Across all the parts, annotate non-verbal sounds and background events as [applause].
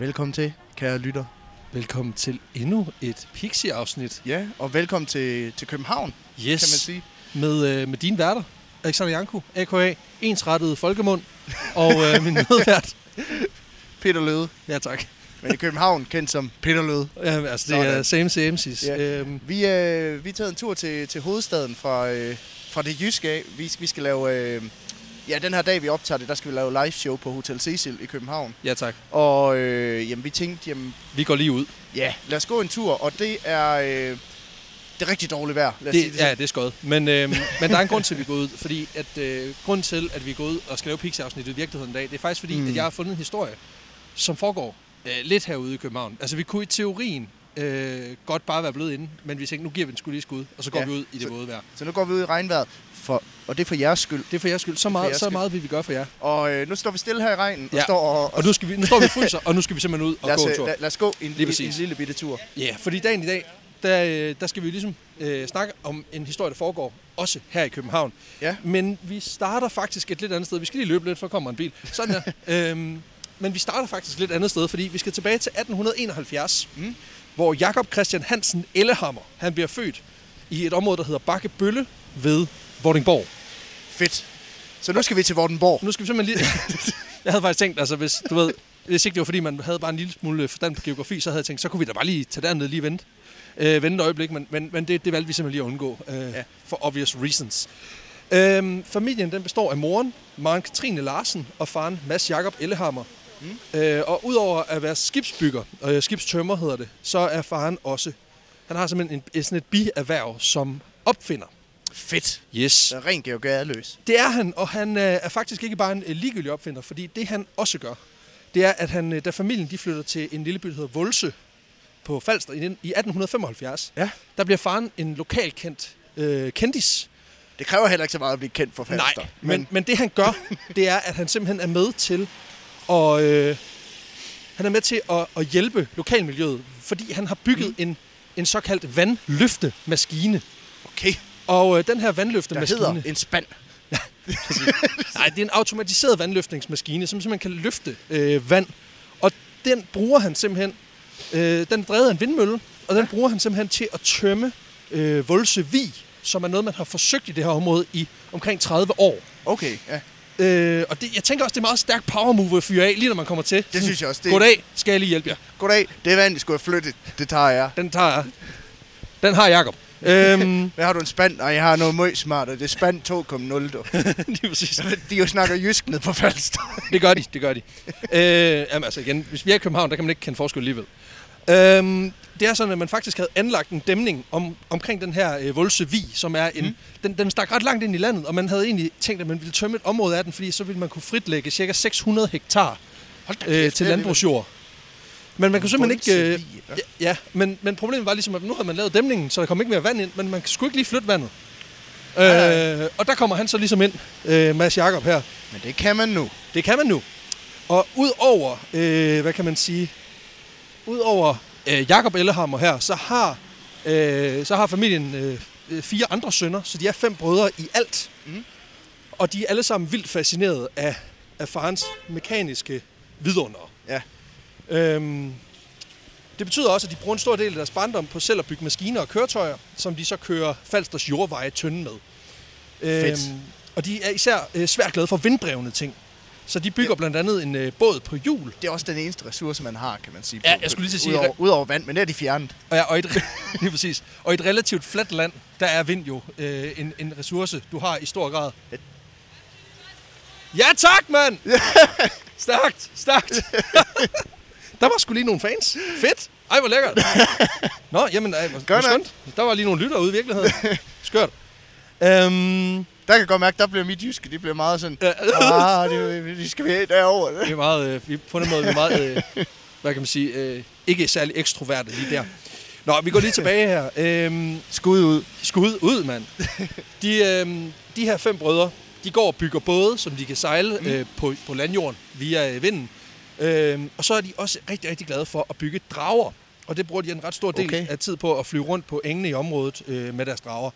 Velkommen til, kære lytter. Velkommen til endnu et Pixie-afsnit. Ja, og velkommen til, til København, Yes. kan man sige. Med, øh, med dine værter. Alexander Janku, a.k.a. Ensrettet Folkemund. Og øh, min medvært. [laughs] Peter Løde, Ja, tak. men i København kendt som Peter Løde. Ja, altså, det er Sådan. same same, sis. Ja. Øhm, Vi, øh, vi er taget en tur til, til hovedstaden fra, øh, fra det jyske af. Vi, vi skal lave... Øh, ja, den her dag, vi optager det, der skal vi lave live show på Hotel Cecil i København. ja, tak. Og øh, jamen, vi tænkte, jamen, Vi går lige ud. ja, lad os gå en tur. Og det er... Øh, det er rigtig dårligt vejr, lad os sige Det, det ja, det er skødt. Men, øhm, men der er en grund til, at vi går ud. Fordi at, øh, grunden til, at vi går ud og skal lave Pixie-afsnittet i virkeligheden i dag, det er faktisk fordi, Mm. mm. at jeg har fundet en historie, som foregår øh, lidt herude i København. Altså, vi kunne i teorien øh, godt bare være blevet inde, men vi tænkte, nu giver vi den skulle lige skud, og så går Ja, vi ud i det så- våde vejr. Så nu går vi ud i regnvejret, for, og det er for jeres skyld. Det er for jeres skyld. Så meget, så meget vil vi gøre for jer. Og øh, nu står vi stille her i regnen, og Ja. står og, Og nu, skal vi, nu står vi og fryser, og nu skal vi simpelthen ud og lad, os, gå en øh, tur. lad, lad os gå en, en, en lille bitte tur. Ja, yeah, fordi dagen i dag, der, øh, der skal vi ligesom øh, snakke om en historie, der foregår også her i København. Ja. Men vi starter faktisk et lidt andet sted. Vi skal lige løbe lidt, for kommer en bil. Sådan der. [laughs] øhm, men vi starter faktisk et lidt andet sted, fordi vi skal tilbage til 1871, Mm. hvor Jakob Christian Hansen Ellehammer, han bliver født i et område, der hedder Bakke Bølle ved Vordingborg. Fedt. Så nu skal vi til Vordenborg. Nu skal vi simpelthen lige... [laughs] jeg havde faktisk tænkt, altså hvis, du ved, hvis ikke det var fordi, man havde bare en lille smule forstand på geografi, så havde jeg tænkt, så kunne vi da bare lige tage derned lige vente. Øh, vente et øjeblik, men, men, men det, det valgte vi simpelthen lige at undgå. Øh, Ja. ja. For obvious reasons. Øhm, familien den består af moren, Maren Katrine Larsen, og faren Mads Jakob Ellehammer. Mm. Øh, og udover at være skibsbygger, og øh, skibstømmer hedder det, så er faren også, han har simpelthen en, sådan et bierhverv som opfinder. Fedt. Yes. Så rent geogradeløs. Det er han, og han øh, er faktisk ikke bare en øh, ligegyldig opfinder, fordi det han også gør, det er, at han, øh, da familien de flytter til en lille by, der hedder Volse på Falster i, i 1875, Ja. der bliver faren en lokalkendt øh, kendis. Det kræver heller ikke så meget at blive kendt for Falster. Nej, men, men det han gør, det er, at han simpelthen er med til at, øh, han er med til at, at hjælpe lokalmiljøet, fordi han har bygget mm. en, en såkaldt vandløftemaskine. okay, Og øh, den her der vandløftemaskine... hedder en spand. [laughs] Nej, det er en automatiseret vandløftningsmaskine, som simpelthen kan løfte øh, vand. Og den bruger han simpelthen, øh, den drevet en vindmølle, og den bruger han simpelthen til at tømme øh, Volse Vig, som er noget, man har forsøgt i det her område i omkring 30 år. Okay, ja. Øh, og det, jeg tænker også, det er meget stærk power move at fyre af, lige når man kommer til. Det synes jeg også. Det, Goddag, skal jeg lige hjælpe jer? Goddag, det er vand, I skulle have flyttet. Det tager jeg. Den tager jeg. Den har Jacob. Øhm, [laughs] Hvad har du en spand? Og jeg har noget møg smart, og det er spand 2,0. du. [laughs] lige præcis. De jo snakker jysk ned på Falster. [laughs] Det gør de, det gør de. øh, jamen, altså igen, hvis vi er i København, der kan man ikke kende forskel alligevel. Øhm, det er sådan, at man faktisk havde anlagt en dæmning om, omkring den her øh, Volse Vig, som er en... Mm. Den, den stak ret langt ind i landet, og man havde egentlig tænkt, at man ville tømme et område af den, fordi så ville man kunne fritlægge ca. 600 hektar øh, til det er landbrugsjord. Men man kunne simpelthen ikke... Øh, ja. men, men problemet var ligesom, at nu havde man lavet dæmningen, så der kom ikke mere vand ind, men man skulle ikke lige flytte vandet. Øh, og der kommer han så ligesom ind, øh, Mads Jakob her. Men det kan man nu. Det kan man nu. Og udover, øh, hvad kan man sige, udover øh, Jakob Ellehammer her, så har, øh, så har familien øh, øh, fire andre sønner, så de er fem brødre i alt. Mm. Og de er alle sammen vildt fascineret af, af farens mekaniske vidunder. Ja. Øhm, det betyder også, at de bruger en stor del af deres barndom på selv at bygge maskiner og køretøjer, som de så kører Falsters jordveje tynde med. Fedt. Øhm, og de er især øh, svært glade for vinddrevne ting. Så de bygger Ja. blandt andet en øh, båd på hjul. Det er også den eneste ressource, man har, kan man sige. Ja, på- jeg skulle lige til at sige- Udover, udover vand, men det er de fjernet. Og, ja, og, et, [laughs] lige præcis. og et relativt fladt land, der er vind jo øh, en, en ressource, du har i stor grad. Ja tak, mand! [laughs] Stærkt, stærkt. [laughs] der var sgu lige nogle fans. Fedt. Ej, hvor lækkert. [laughs] Nå, jamen, ej, hvor, hvor skønt. Der var lige nogle lytter ude i virkeligheden. [laughs] Skørt. Øhm, Der kan jeg godt mærke, der bliver mit jyske, det bliver meget sådan, ah, det, det skal vi have derovre. vi er meget, øh, vi, på den måde vi er meget, øh, hvad kan man sige, øh, ikke særlig ekstroverte lige der. Nå, vi går lige tilbage her. Øhm, Skud ud. Skud ud, mand. De, øhm, de her fem brødre, de går og bygger både, som de kan sejle mm. øh, på, på landjorden via øh, vinden. Øhm, og så er de også rigtig, rigtig glade for at bygge drager. Og det bruger de en ret stor del Okay. af tid på at flyve rundt på engene i området øh, med deres drager.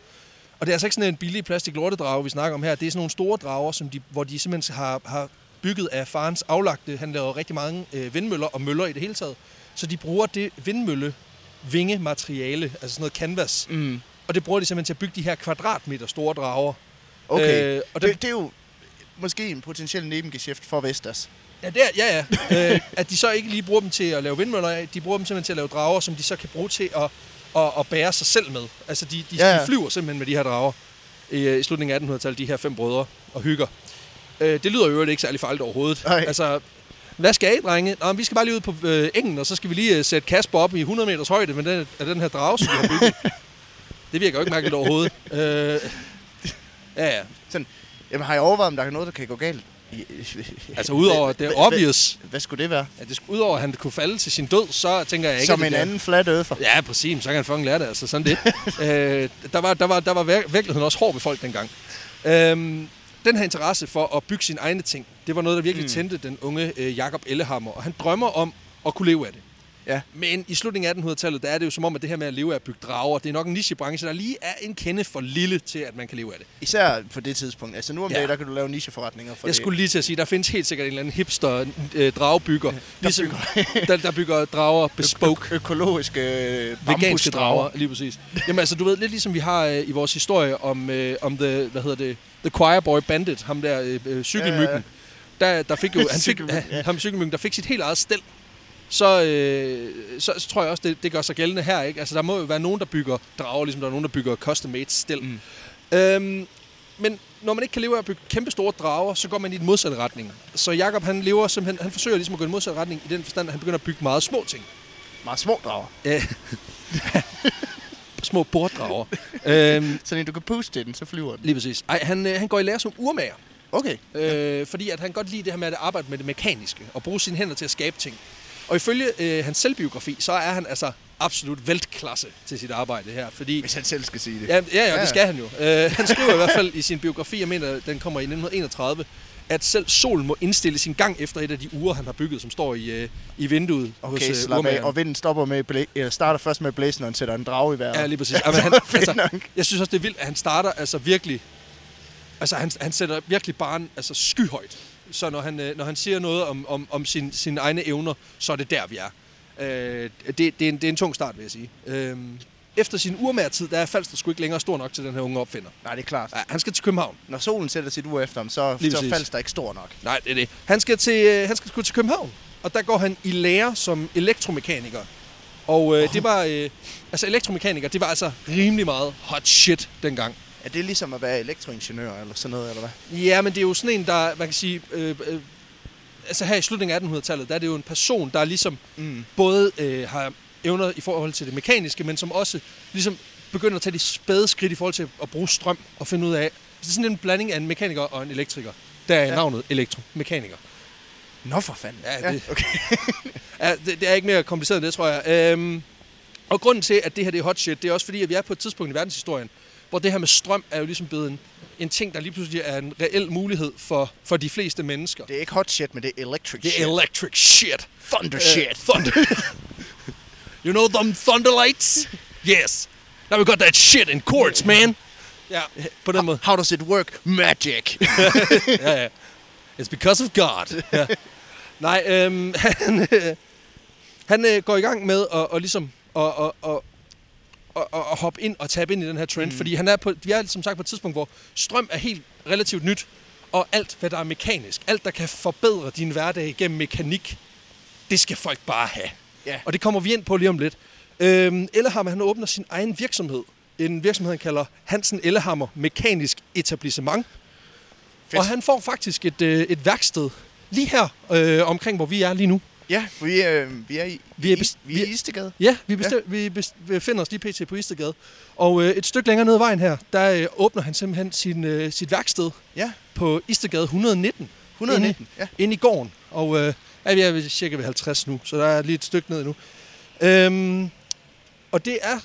Og det er altså ikke sådan en billig plastik lortedrage, vi snakker om her. Det er sådan nogle store drager, som de, hvor de simpelthen har, har bygget af farens aflagte. Han laver rigtig mange øh, vindmøller og møller i det hele taget. Så de bruger det vindmølle vingemateriale, altså sådan noget canvas. Mm. Og det bruger de simpelthen til at bygge de her kvadratmeter store drager. Okay, Øh, øh, og dem- det, det er jo måske en potentiel nebengeschæft for Vestas. Ja, det er, ja, ja. øh, at de så ikke lige bruger dem til at lave vindmøller af, de bruger dem simpelthen til at lave drager, som de så kan bruge til at, at, at bære sig selv med. Altså, de, de, Ja, ja, de flyver simpelthen med de her drager i, øh, i slutningen af 1800-tallet, de her fem brødre og hygger. Øh, det lyder jo ikke særlig farligt overhovedet. Nej. Altså, hvad skal I, drenge? Nå, vi skal bare lige ud på øh, engen, og så skal vi lige øh, sætte Kasper op i 100 meters højde med den, af den her drage, som vi har bygget. [laughs] det virker jo ikke mærkeligt overhovedet. Øh, [laughs] ja, ja. Jamen har jeg overvejet, om der er noget, der kan gå galt? Altså, udover det er obvious, Hvad, hvad skulle det være? at det, udover at han kunne falde til sin død, så tænker jeg ikke, Som en bliver- anden flat earther. Ja, præcis. Så kan han fucking lære det. Altså, sådan det. [laughs] øh, der var, der var, der var vir- virkeligheden også hård ved folk dengang. Øhm, den her interesse for at bygge sine egne ting, det var noget, der virkelig mm. tændte den unge øh, Jakob Ellehammer. Og han drømmer om at kunne leve af det. Ja. Men i slutningen af 1800-tallet, der er det jo som om, at det her med at leve af at bygge drager, det er nok en nichebranche, der lige er en kende for lille til, at man kan leve af det. Især på det tidspunkt. Altså nu om Ja. dagen, der kan du lave nicheforretninger for Jeg det. skulle lige til at sige, der findes helt sikkert en eller anden hipster øh, dragebygger, der [laughs] ligesom, [laughs] der, der bygger drager bespoke. økologiske øh, Veganske drager, lige præcis. Jamen altså, du ved, lidt ligesom vi har øh, i vores historie om, øh, om the, hvad hedder det, The Choir Boy Bandit, ham der øh, øh, cykelmyggen. Der, der fik jo, han fik, ja. [laughs] ham cykelmyggen, der fik sit helt eget stel. Så, øh, så, så tror jeg også, det, det gør sig gældende her. Ikke? Altså, der må jo være nogen, der bygger drager, ligesom der er nogen, der bygger custom-made stel. Mm. Mm. Øhm, men når man ikke kan leve af at bygge kæmpe store drager, så går man i den modsatte retning. Så Jakob han lever simpelthen, han forsøger ligesom at gå i den modsatte retning i den forstand, at han begynder at bygge meget små ting. Meget små drager. Ja. [laughs] små borddrager. [laughs] øhm, Så når du kan puste til den, så flyver den. lige præcis. Ej, han, øh, han går i lære som urmager. Okay. Øh, fordi at han godt lide det her med at arbejde med det mekaniske og bruge sine hænder til at skabe ting. Og ifølge øh, hans selvbiografi, så er han altså absolut veltklasse til sit arbejde her. Fordi, Hvis han selv skal sige det. ja, ja, ja, Ja. det skal han jo. Øh, han skriver i hvert fald i sin biografi, jeg mener, den kommer i 1931, at selv solen må indstille sin gang efter et af de uger, han har bygget, som står i, øh, i vinduet Okay, hos øh, af. Og vinden stopper med, blæ- eller starter først med at blæse, når han sætter en drage i vejret. Ja, lige præcis. [laughs] Ja, men han, altså, jeg synes også, det er vildt, at han starter altså virkelig... Altså, han, han sætter virkelig barn altså, skyhøjt. Så når han, øh, når han siger noget om, om, om sin, sine egne evner, så er det der, vi er. Øh, det, det, er en, det er en tung start, vil jeg sige. Øh, efter sin urmærtid, der er Falster sgu ikke længere stor nok til den her unge opfinder. Nej, det er klart. Ja, han skal til København. Når solen sætter sit ur efter ham, så, Lige så præcis. falder der ikke stor nok. Nej, det er det. Han skal, til, øh, han skal sgu til København. Og der går han i lære som elektromekaniker. Og øh, det var... Øh, altså, elektromekaniker, det var altså rimelig meget hot shit dengang. Er det ligesom at være elektroingeniør eller sådan noget, eller hvad? Ja, men det er jo sådan en, der, man kan sige, øh, øh, altså her i slutningen af 1800-tallet, der er det jo en person, der ligesom Mm. både øh, har evner i forhold til det mekaniske, men som også ligesom begynder at tage de spæde skridt i forhold til at bruge strøm og finde ud af, det er sådan en blanding af en mekaniker og en elektriker. Der er Ja. ja. navnet elektromekaniker. Nå for fanden. Ja, det- okay. [laughs] Ja, det, det er ikke mere kompliceret end det, tror jeg. Øhm, og grunden til, at det her det er hot shit, det er også fordi, at vi er på et tidspunkt i verdenshistorien, hvor det her med strøm er jo ligesom blevet en, en ting, der lige pludselig er en reel mulighed for, for de fleste mennesker. Det er ikke hot shit, men det er electric Det shit. er electric shit. Thunder Øh, shit. thunder. you know them thunder lights? Yes. Now we got that shit in quartz, man. Ja, på den måde. How does it work? Magic. [laughs] ja, ja. It's because of God. Ja. Nej, øhm, [laughs] han, øh, han øh, går i gang med at, og ligesom, at, at, at, at, at hoppe ind og tabe ind i den her trend, Mm. mm. fordi han er på, vi er som sagt på et tidspunkt, hvor strøm er helt relativt nyt, og alt, hvad der er mekanisk, alt, der kan forbedre din hverdag gennem mekanik, det skal folk bare have. Ja. Og det kommer vi ind på lige om lidt. Øhm, Ellehammer, han åbner sin egen virksomhed. En virksomhed, han kalder Hansen Ellehammer Mekanisk Etablissement. Fedt. Og han får faktisk et, øh, et værksted lige her øh, omkring, hvor vi er lige nu. Ja, vi, øh, vi er i, Vi er i, bes- vi er i Istegade. Ja, vi, bestem, ja. vi befinder os lige pt. på Istergade. Og øh, et stykke længere ned ad vejen her, der øh, åbner han simpelthen sin, øh, sit værksted Ja, på Istergade 119. 119. Ja. Inde i gården. Og øh, ja, vi er cirka ved 50 nu, så der er lige et stykke ned nu. Øhm, og det er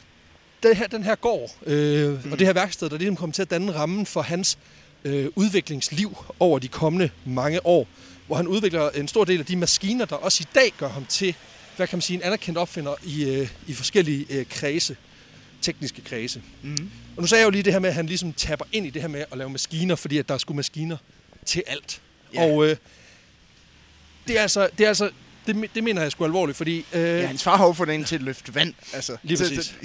den her, den her gård øh, mm. og det her værksted, der ligesom kommer til at danne rammen for hans øh, udviklingsliv over de kommende mange år. Hvor han udvikler en stor del af de maskiner, der også i dag gør ham til, hvad kan man sige, en anerkendt opfinder i, øh, i forskellige øh, kredse, tekniske kredse. Mm. Og nu sagde jeg jo lige det her med, at han ligesom tapper ind i det her med at lave maskiner, fordi at der er sgu maskiner til alt. Ja. Og øh, det er altså, det er altså det, det mener jeg sgu alvorligt, fordi... Øh, Ja, hans far har jo fået en til at løfte vand. Altså, Lige præcis.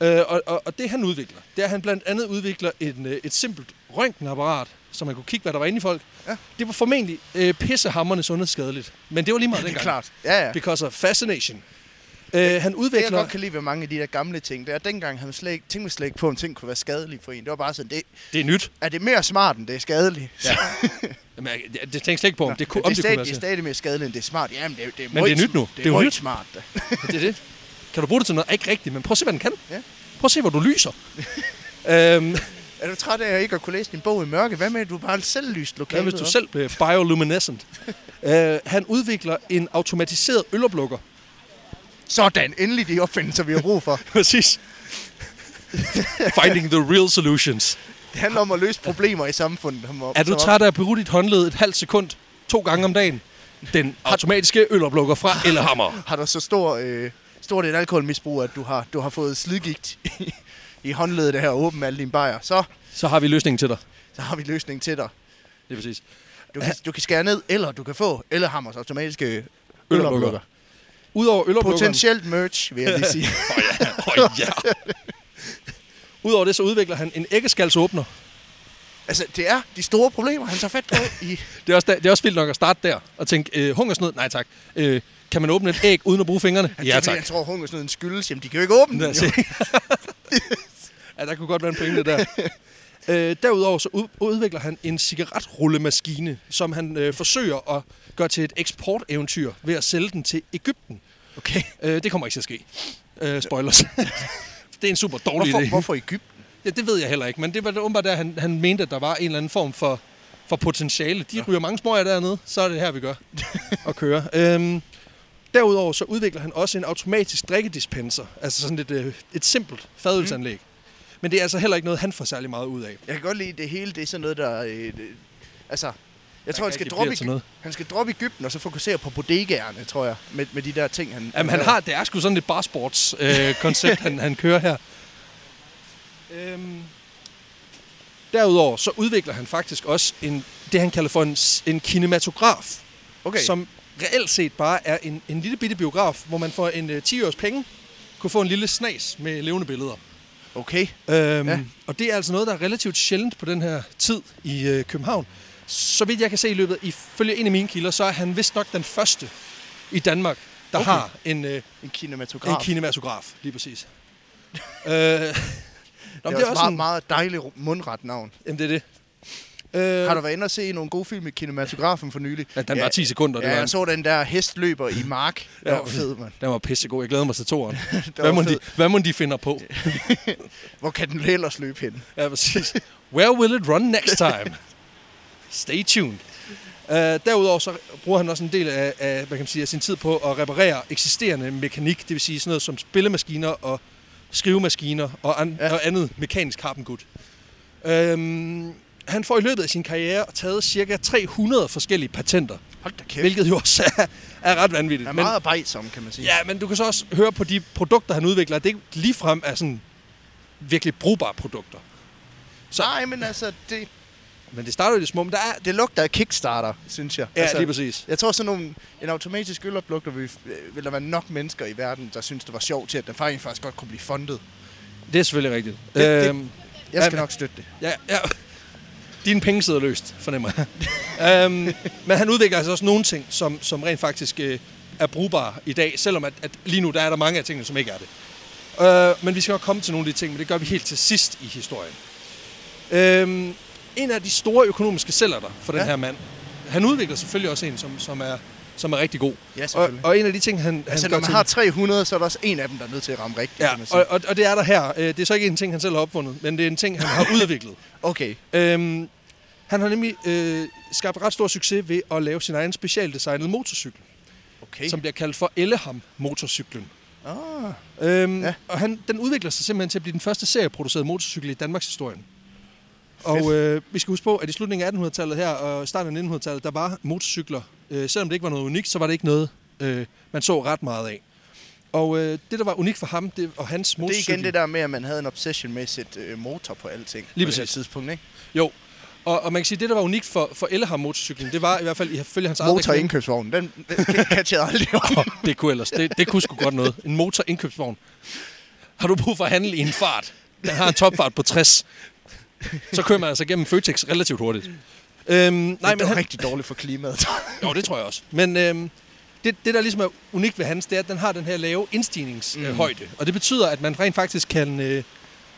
Øh, og, og, og det han udvikler, det er, at han blandt andet udvikler en, øh, et simpelt røntgenapparat, så man kunne kigge, hvad der var inde i folk. Ja. Det var formentlig øh, pissehammerende sundhedsskadeligt. Men det var lige meget Det er dengang. klart. Ja, ja. Because of fascination. Øh, han Det, jeg udvikler... godt kan lide ved mange af de der gamle ting, det er, at dengang havde man slet ikke, tænkte man slet ikke på, om ting kunne være skadelige for en. Det var bare sådan, det, Det er nyt. er det mere smart, end det er skadeligt? Ja. Jamen, jeg, det, det tænkte jeg slet ikke på, om det, kunne, det, om er det kunne stadig, være det er stadig mere skadeligt, end det er smart. Jamen, det er, det er, Men det er nyt nu. Det Det er, er jo møjt nyt. smart. Da. Det er det. Kan du bruge det til noget? Ikke rigtigt, men prøv at se, hvad den kan. Ja. Prøv at se, hvor du lyser. øhm, Er du træt af at ikke at kunne læse din bog i mørke? Hvad med, at du bare selv lyst Hvad lokalet? hvis du op? selv blev bioluminescent? uh, [laughs] han udvikler en automatiseret øloplukker. Sådan, endelig de opfindelser, vi har brug for. [laughs] Præcis. Finding the real solutions. Det handler om at løse problemer i samfundet. Op, Er du træt af at bruge dit håndled et halvt sekund to gange om dagen? Den automatiske øloplukker fra Ellehammer. Har du så stor, øh, stort et alkoholmisbrug, at du har, du har fået slidgigt [laughs] i, håndledet her og åbent med alle dine bajer, så, Så har vi løsningen til dig. så har vi løsning til dig. Det er præcis. Du kan, du kan skære ned, eller du kan få Ellehammers automatiske Øloplukker. Udover øloplukkeren... Potentielt merch, vil jeg lige sige. [laughs] Åh ja, åh ja. Udover det, så udvikler han en æggeskalsåbner. altså, det er de store problemer, han tager fat på i... [laughs] Det er også, det er også vildt nok at starte der og tænke, øh, hungersnød? Nej tak. Øh, kan man åbne et æg uden at bruge fingrene? Ja fordi, tak. Jeg tror, hungersnøden skyldes. Jamen, de kan jo ikke åbne den. [laughs] ja, der kunne godt være en pointe der. [laughs] Øh, derudover så ud, udvikler han en cigaretrulemaskine, som han øh, forsøger at gøre til et eksporteventyr ved at sælge den til Ægypten. Okay. Øh, det kommer ikke til at ske. Øh, spoilers. [laughs] det er en super dårlig Hvorfor, idé. hvorfor Ægypten? Ja, det ved jeg heller ikke, men det var åbenbart der, han, han mente, at der var en eller anden form for, for potentiale. De ryger mange smøger dernede, så er det her, vi gør [laughs] og kører. Øhm, derudover så udvikler han også en automatisk drikkedispenser, altså sådan et, øh, et simpelt fadølsanlæg. Mm. Men det er altså heller ikke noget, han får særlig meget ud af. Jeg kan godt lide, det hele det er sådan noget, der... Øh, det, altså, jeg tror, han skal, droppe, noget. han skal droppe Ægypten, og så fokusere på bodegaerne, tror jeg, med, med de der ting, han... Jamen, han har, det er sgu sådan et barsports øh, koncept, han, han kører her. Øhm, derudover så udvikler han faktisk også en, det, han kalder for en, en kinematograf. Okay. som reelt set bare er en, en lille bitte biograf, hvor man for en øh, 10 års penge kunne få en lille snas med levende billeder. Okay. Øhm, Ja. Og det er altså noget, der er relativt sjældent på den her tid i øh, København. Så vidt jeg kan se i løbet, ifølge en af mine kilder, så er han vist nok den første i Danmark, der Okay. har en, øh, En kinematograf. en kinematograf, lige præcis. [laughs] øh, Nå, men det er, også meget, en, meget dejligt mundret navn. Jamen, det er det. Øh, Har du været inde og se nogle gode film i kinematografen for nylig? ja, den var 10 sekunder. Ja, det var, jeg så den der hestløber i mark. Det Ja. var fed, mand. Den var pissegod. Jeg glæder mig til toeren. [laughs] Det Hvad må, de, hvad må de finder på? [laughs] Hvor kan den ellers løbe hen? [laughs] Ja, præcis. Where will it run next time? Stay tuned. Uh, derudover så bruger han også en del af, af, hvad kan man sige, af sin tid på at reparere eksisterende mekanik, det vil sige sådan noget som spillemaskiner og skrivemaskiner og, an, Ja. ja. og andet mekanisk harpengud. Um, han får i løbet af sin karriere taget cirka 300 forskellige patenter, Hold da kæft. hvilket jo også er, er ret vanvittigt. Det er meget arbejdsom, kan man sige. Ja, men du kan så også høre på de produkter, han udvikler, at det ikke ligefrem er sådan virkelig brugbare produkter. Så. Nej, men altså, det, Men det starter jo i det små, men der er... det lugter af Kickstarter, synes jeg. Ja, altså, lige præcis. Jeg tror sådan nogle, en automatisk øloplukker vil, vil der være nok mennesker i verden, der synes, det var sjovt til, at den faktisk, faktisk godt kunne blive fundet. Det er selvfølgelig rigtigt. Det- det- øhm, Jeg skal Ja, nok støtte det. ja, ja. Dine penge sidder løst, fornemmer jeg. øhm, men han udvikler altså også nogle ting, som, som rent faktisk øh, er brugbare i dag, selvom at, at lige nu der er der mange af tingene, som ikke er det. Øh, men vi skal nok komme til nogle af de ting, men det gør vi helt til sidst i historien. Øhm, en af de store økonomiske sælgerter for den Ja. her mand, han udvikler selvfølgelig også en, som, som, er, som er rigtig god. Ja, Og, selvfølgelig. og en af de ting, han, altså, han når gør man har 300, så er der også en af dem, der er nødt til at ramme rigtigt, Ja, kan man sige. og, og, og det er der her. Øh, Det er så ikke en ting, han selv har opfundet, men det er en ting, han har [laughs] udviklet. Okay. Øhm, han har nemlig øh, skabt ret stor succes ved at lave sin egen specialdesignet motorcykel, Okay. som bliver kaldt for Elleham-motorcyklen. Ah, Øhm, ja. Og han, den udvikler sig simpelthen til at blive den første serieproducerede motorcykel i Danmarks historie. Og øh, vi skal huske på, at i slutningen af 1800-tallet her og starten af 1900-tallet, der var motorcykler, øh, selvom det ikke var noget unikt, så var det ikke noget, øh, man så ret meget af. Og øh, det, der var unikt for ham det, og hans det er motorcykel... igen det der med, at man havde en obsession med sætte øh, motor på alting. Lige på det tidspunkt, ikke? Jo, Og, og man kan sige, at det, der var unikt for, for Elham motorcyklen, det var i hvert fald ifølge hans eget reklame- Motorindkøbsvognen, den, den [laughs] catchede aldrig op. det kunne ellers. Det, det kunne sgu godt noget. En motorindkøbsvogn. Har du brug for at handle i en fart? Den har en topfart på 60. [laughs] Så kører man altså gennem Føtex relativt hurtigt. Øhm, nej, men det er han, rigtig dårligt for klimaet. jo, det tror jeg også. Men øhm, det, det, der ligesom er unikt ved hans, det er, at den har den her lave indstigningshøjde. Mm. Og det betyder, at man rent faktisk kan, øh,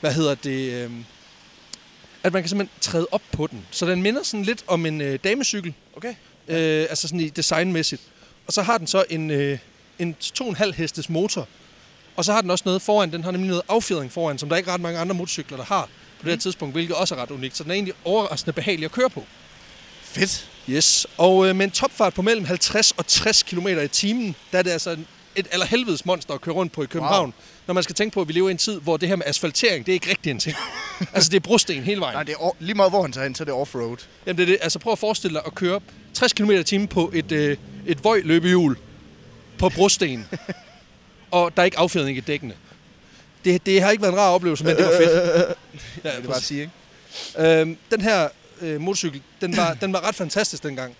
hvad hedder det, øh, at man kan simpelthen træde op på den. Så den minder sådan lidt om en øh, damecykel, Okay. øh, altså sådan i designmæssigt. Og så har den så en, øh, en 2,5 hestes motor. Og så har den også noget foran. Den har nemlig noget affjedring foran, som der ikke ret mange andre motorcykler, der har på det her tidspunkt, hvilket også er ret unikt. Så den er egentlig overraskende behagelig at køre på. Fedt. Yes, og øh, med en topfart på mellem 50 og 60 km i timen, der er det altså et allerhelvedes monster at køre rundt på i København. Wow. Når man skal tænke på, at vi lever i en tid, hvor det her med asfaltering, det er ikke rigtig en ting. [laughs] altså, det er brosten hele vejen. Nej, det er lige meget hvor han tager hen, så er det offroad. Jamen, det er det. Altså, prøv at forestille dig at køre 60 km i timen på et, øh, et vøj løbehjul på brosten, [laughs] og der er ikke affjedring i dækkene. Det, det har ikke været en rar oplevelse, men det var fedt. [laughs] Ja, Det er bare at sige, ikke? Øhm, den her øh, motorcykel, den var, den var ret fantastisk dengang.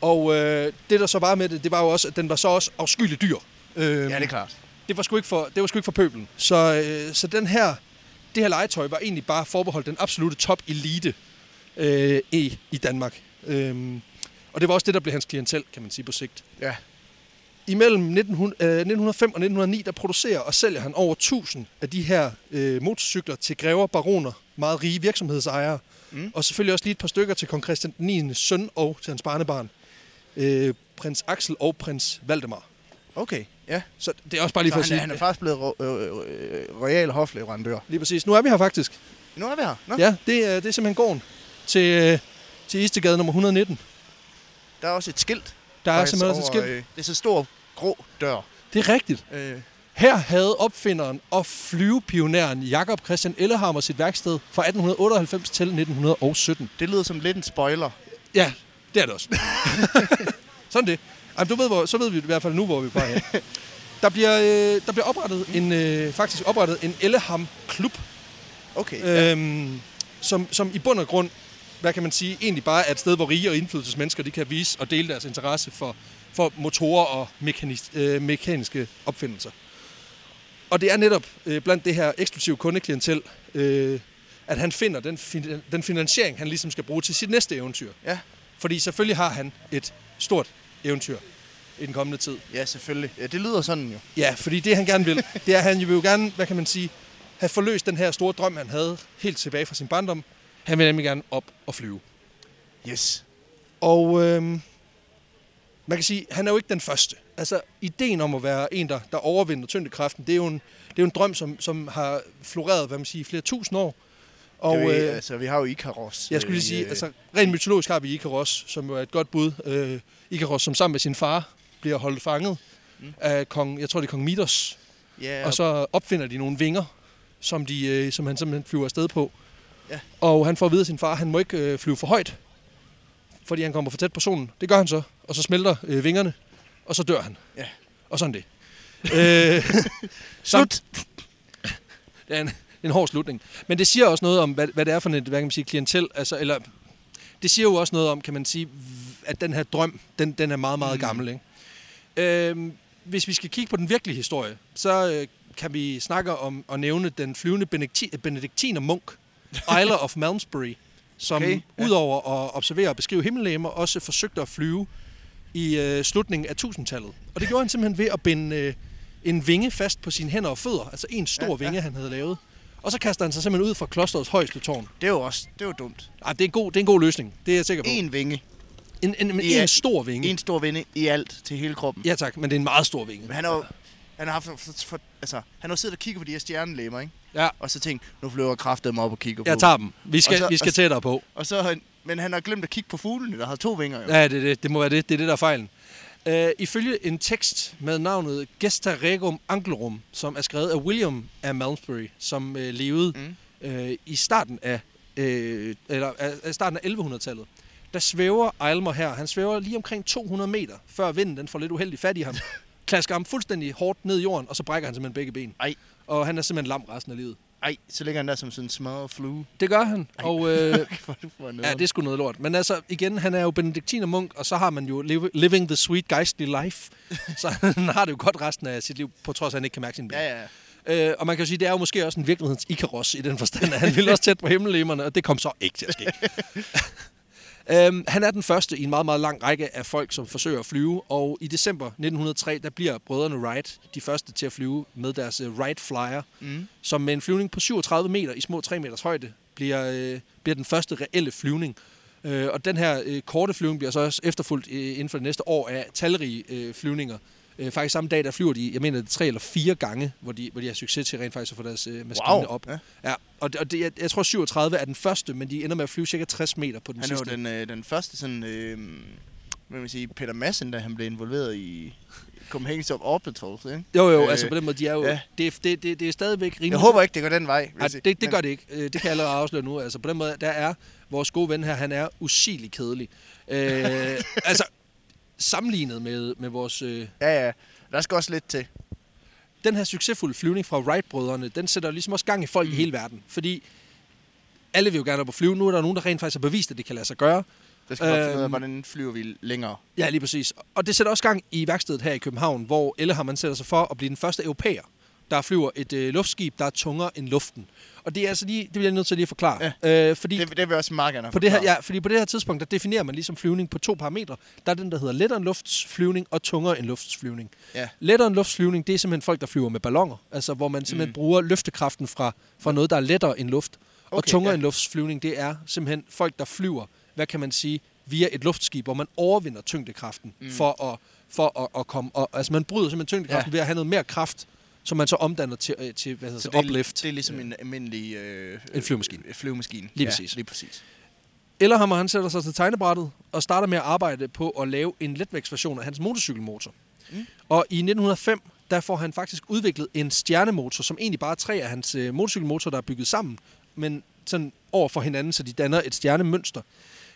Og øh, det der så var med det, det var jo også, at den var så også afskyelig dyr. Øhm, Ja, det er klart. det var sgu ikke for, det var sgu ikke for pøbelen. Så, øh, så den her, det her legetøj var egentlig bare forbeholdt den absolute top elite øh, i, i Danmark. Øhm, og det var også det, der blev hans klientel, kan man sige på sigt. Ja. Imellem 1900, øh, 1905 og 1909, der producerer og sælger han over 1000 af de her øh, motorcykler til grever, baroner, meget rige virksomhedsejere. Mm. Og selvfølgelig også lige et par stykker til kong Christian 9. søn og til hans barnebarn. Øh, prins Axel og prins Valdemar. Okay, ja. Så det er også bare lige Så for at han, sige, er- han er faktisk blevet ro- øh, øh, royal hofleverandør. lige præcis. Nu er vi her faktisk. Nu er vi her. Nå, Ja, det er, det er simpelthen gården til, øh, til Istegade nummer 119. der er også et skilt. Der er simpelthen over, skilt. øh, Det er så stor grå dør. Det er rigtigt. Øh, Her havde opfinderen og flyvepionæren Jakob Christian Ellehammer sit værksted fra 1898 til 1917. det lyder som lidt en spoiler. Ja, det er det også. [laughs] Sådan det. Jamen, du ved, hvor, så ved vi i hvert fald nu, hvor vi er vej hen. Der bliver, øh, der bliver oprettet en, øh, faktisk oprettet en Elleham Klub, Okay, ja. øhm, som, som i bund og grund, hvad kan man sige, egentlig bare er et sted, hvor rige og indflydelsesmennesker de kan vise og dele deres interesse for, for motorer og mekanis, øh, mekaniske opfindelser. Og det er netop øh, blandt det her eksklusive kundeklientel, øh, at han finder den, fin- den finansiering, han ligesom skal bruge til sit næste eventyr. Ja. Fordi selvfølgelig har han et stort eventyr i den kommende tid. ja, selvfølgelig. Ja, det lyder sådan jo. Ja, fordi det han gerne vil, det er, at han vil jo gerne, hvad kan man sige, have forløst den her store drøm, han havde helt tilbage fra sin barndom. Han vil nemlig gerne op og flyve. Yes. Og øhm, man kan sige, han er jo ikke den første. Altså, ideen om at være en, der, der overvinder tyngdekraften, det er jo en, det er jo en drøm, som, som har floreret, hvad man siger, i flere tusind år. Og, jo- øh, altså, vi har jo Icaros. jeg skulle lige i, sige, øh, altså rent mytologisk har vi Ikaros, som jo er et godt bud. Øh, Ikaros, som sammen med sin far bliver holdt fanget Mm. af kong, jeg tror det er kong Midos. Ja, Og så opfinder de nogle vinger, som, de, øh, som han simpelthen flyver afsted på. Ja. Og han får at vide af sin far, at han må ikke øh, flyve for højt, fordi han kommer for tæt på solen. Det gør han så, og så smelter øh, vingerne, og så dør han. Ja. Og sådan det. øh, [laughs] Slut. [laughs] det er en, en hård slutning. Men det siger også noget om, hvad, hvad det er for et hvad kan man sige, klientel. Altså, eller, det siger jo også noget om, kan man sige, at den her drøm, den, den er meget, meget Mm. mm. gammel. Ikke? Øhm, hvis vi skal kigge på den virkelige historie, så øh, kan vi snakke om at nævne den flyvende benedikti- benediktiner munk, Isler of Malmesbury, som Okay, ja. udover at observere og beskrive himmellegemer, også forsøgte at flyve i øh, slutningen af 1000-tallet. Og det gjorde han simpelthen ved at binde øh, en vinge fast på sine hænder og fødder, altså en stor Ja, ja, ja. vinge, han havde lavet. Og så kaster han sig simpelthen ud fra klosterets højeste tårn. Det er jo også det er jo dumt. Ej, det, er en god, det er en god løsning, det er jeg sikker på. En vinge. En, en, en, en stor vinge. En stor vinge i alt til hele kroppen. Ja tak, men det er en meget stor vinge. Men han har jo han har, haft, for, altså, han har siddet og kigget på de her stjernelemmer, ikke? Ja, Og så tænkt, nu flyver kraftet mig op og kigger på. jeg tager dem. Vi skal, Og så- vi skal tættere på. Og så, men han har glemt at kigge på fuglene, der har to vinger. Jo. Ja, det, det, det må være det. Det er det, der er fejlen. Uh, ifølge en tekst med navnet Gesta Regum Anglorum, som er skrevet af William af Malmesbury, som uh, levede Mm. uh, i starten af, uh, eller, af starten af 1100-tallet, der svæver Eilmer her. Han svæver lige omkring 200 meter, før vinden den får lidt uheldig fat i ham. [laughs] Klasker ham fuldstændig hårdt ned i jorden, og så brækker han simpelthen begge ben. Ej. Og han er simpelthen lam resten af livet. Ej, så ligger han der som sådan en smør flue. Det gør han, og [laughs] øh, er ja, det er sgu noget lort. Men altså, igen, han er jo benediktiner munk, og så har man jo liv- living the sweet geistly life. [laughs] så han har det jo godt resten af sit liv, på trods af, at han ikke kan mærke sin ben. Ja, ja. Øh, og man kan jo sige, det er jo måske også en virkelighedens Ikaros i den forstand, at han ville også tæt på himmellemerne, og det kom så ikke til at ske. [laughs] øhm, han er den første i en meget, meget lang række af folk, som forsøger at flyve, og i december 1903, der bliver brødrene Wright de første til at flyve med deres uh, Wright Flyer, Mm. som med en flyvning på 37 meter i små 3 meters højde, bliver, øh, bliver den første reelle flyvning. Øh, og den her øh, korte flyvning bliver så også efterfulgt øh, inden for det næste år af talrige øh, flyvninger. Øh, faktisk samme dag, der flyver de, jeg mener, det er tre eller fire gange, hvor de, hvor de har succes til rent faktisk at få deres øh, maskine Wow. op. Ja. Ja, og, det, og det, jeg, jeg tror 37 er den første, men de ender med at flyve cirka 60 meter på den Han er jo sidste. den, øh, den første sådan, øh, hvad man sige, Peter Madsen, da han blev involveret i Copenhagen Stop Orbitals, ikke? Jo, jo, Øh, altså på den måde, de er jo... ja. Det, det, det, det er stadigvæk rimelig... Jeg håber ikke, det går den vej. Nej, det, det Men- gør det ikke. Øh, Det kan jeg allerede afsløre nu. Altså på den måde, der er vores gode ven her, han er usigeligt kedelig. Øh, [laughs] altså, sammenlignet med, med vores... Øh, Ja, ja. Der skal også lidt til. den her succesfulde flyvning fra Wright-brødrene, den sætter ligesom også gang i folk mm. i hele verden. Fordi alle vil jo gerne op og flyve. Nu er der nogen, der rent faktisk har bevist, at det kan lade sig gøre. Der skal øhm, finde ud af, Øhm. hvordan flyver vi længere. Ja, lige præcis. Og det sætter også gang i værkstedet her i København, hvor Ellehammer sætter sig for at blive den første europæer, der flyver et øh, luftskib, der er tungere end luften. Og det er altså lige, det bliver jeg nødt til lige at forklare. Ja. Øh, fordi Det, det vil jeg også meget gerne på det her, ja, fordi på det her tidspunkt, der definerer man ligesom flyvning på to parametre. Der er den, der hedder lettere end luftsflyvning og tungere end luftsflyvning. Ja. Lettere end luftsflyvning, det er simpelthen folk, der flyver med ballonger. Altså, hvor man simpelthen mm. bruger løftekraften fra, fra noget, der er lettere end luft. og Okay, tungere ja. end luftsflyvning, det er simpelthen folk, der flyver, hvad kan man sige, via et luftskib, hvor man overvinder tyngdekraften mm. for, at, for at, at komme... Og, altså, man bryder simpelthen tyngdekraften. Ja. ved at have noget mere kraft, som man så omdanner til, øh, til hvad hedder Så det, uplift. det er ligesom en almindelig... Øh, En flyvemaskine. øh, flyvemaskine. Lige ja, præcis. Lige præcis. Ellerhammer han sætter sig til tegnebrættet og starter med at arbejde på at lave en letvægtsversion af hans motorcykelmotor. Mm. Og i 1905, der får han faktisk udviklet en stjernemotor, som egentlig bare er tre af hans øh, motorcykelmotorer, der er bygget sammen, men sådan over for hinanden, så de danner et stjernemønster.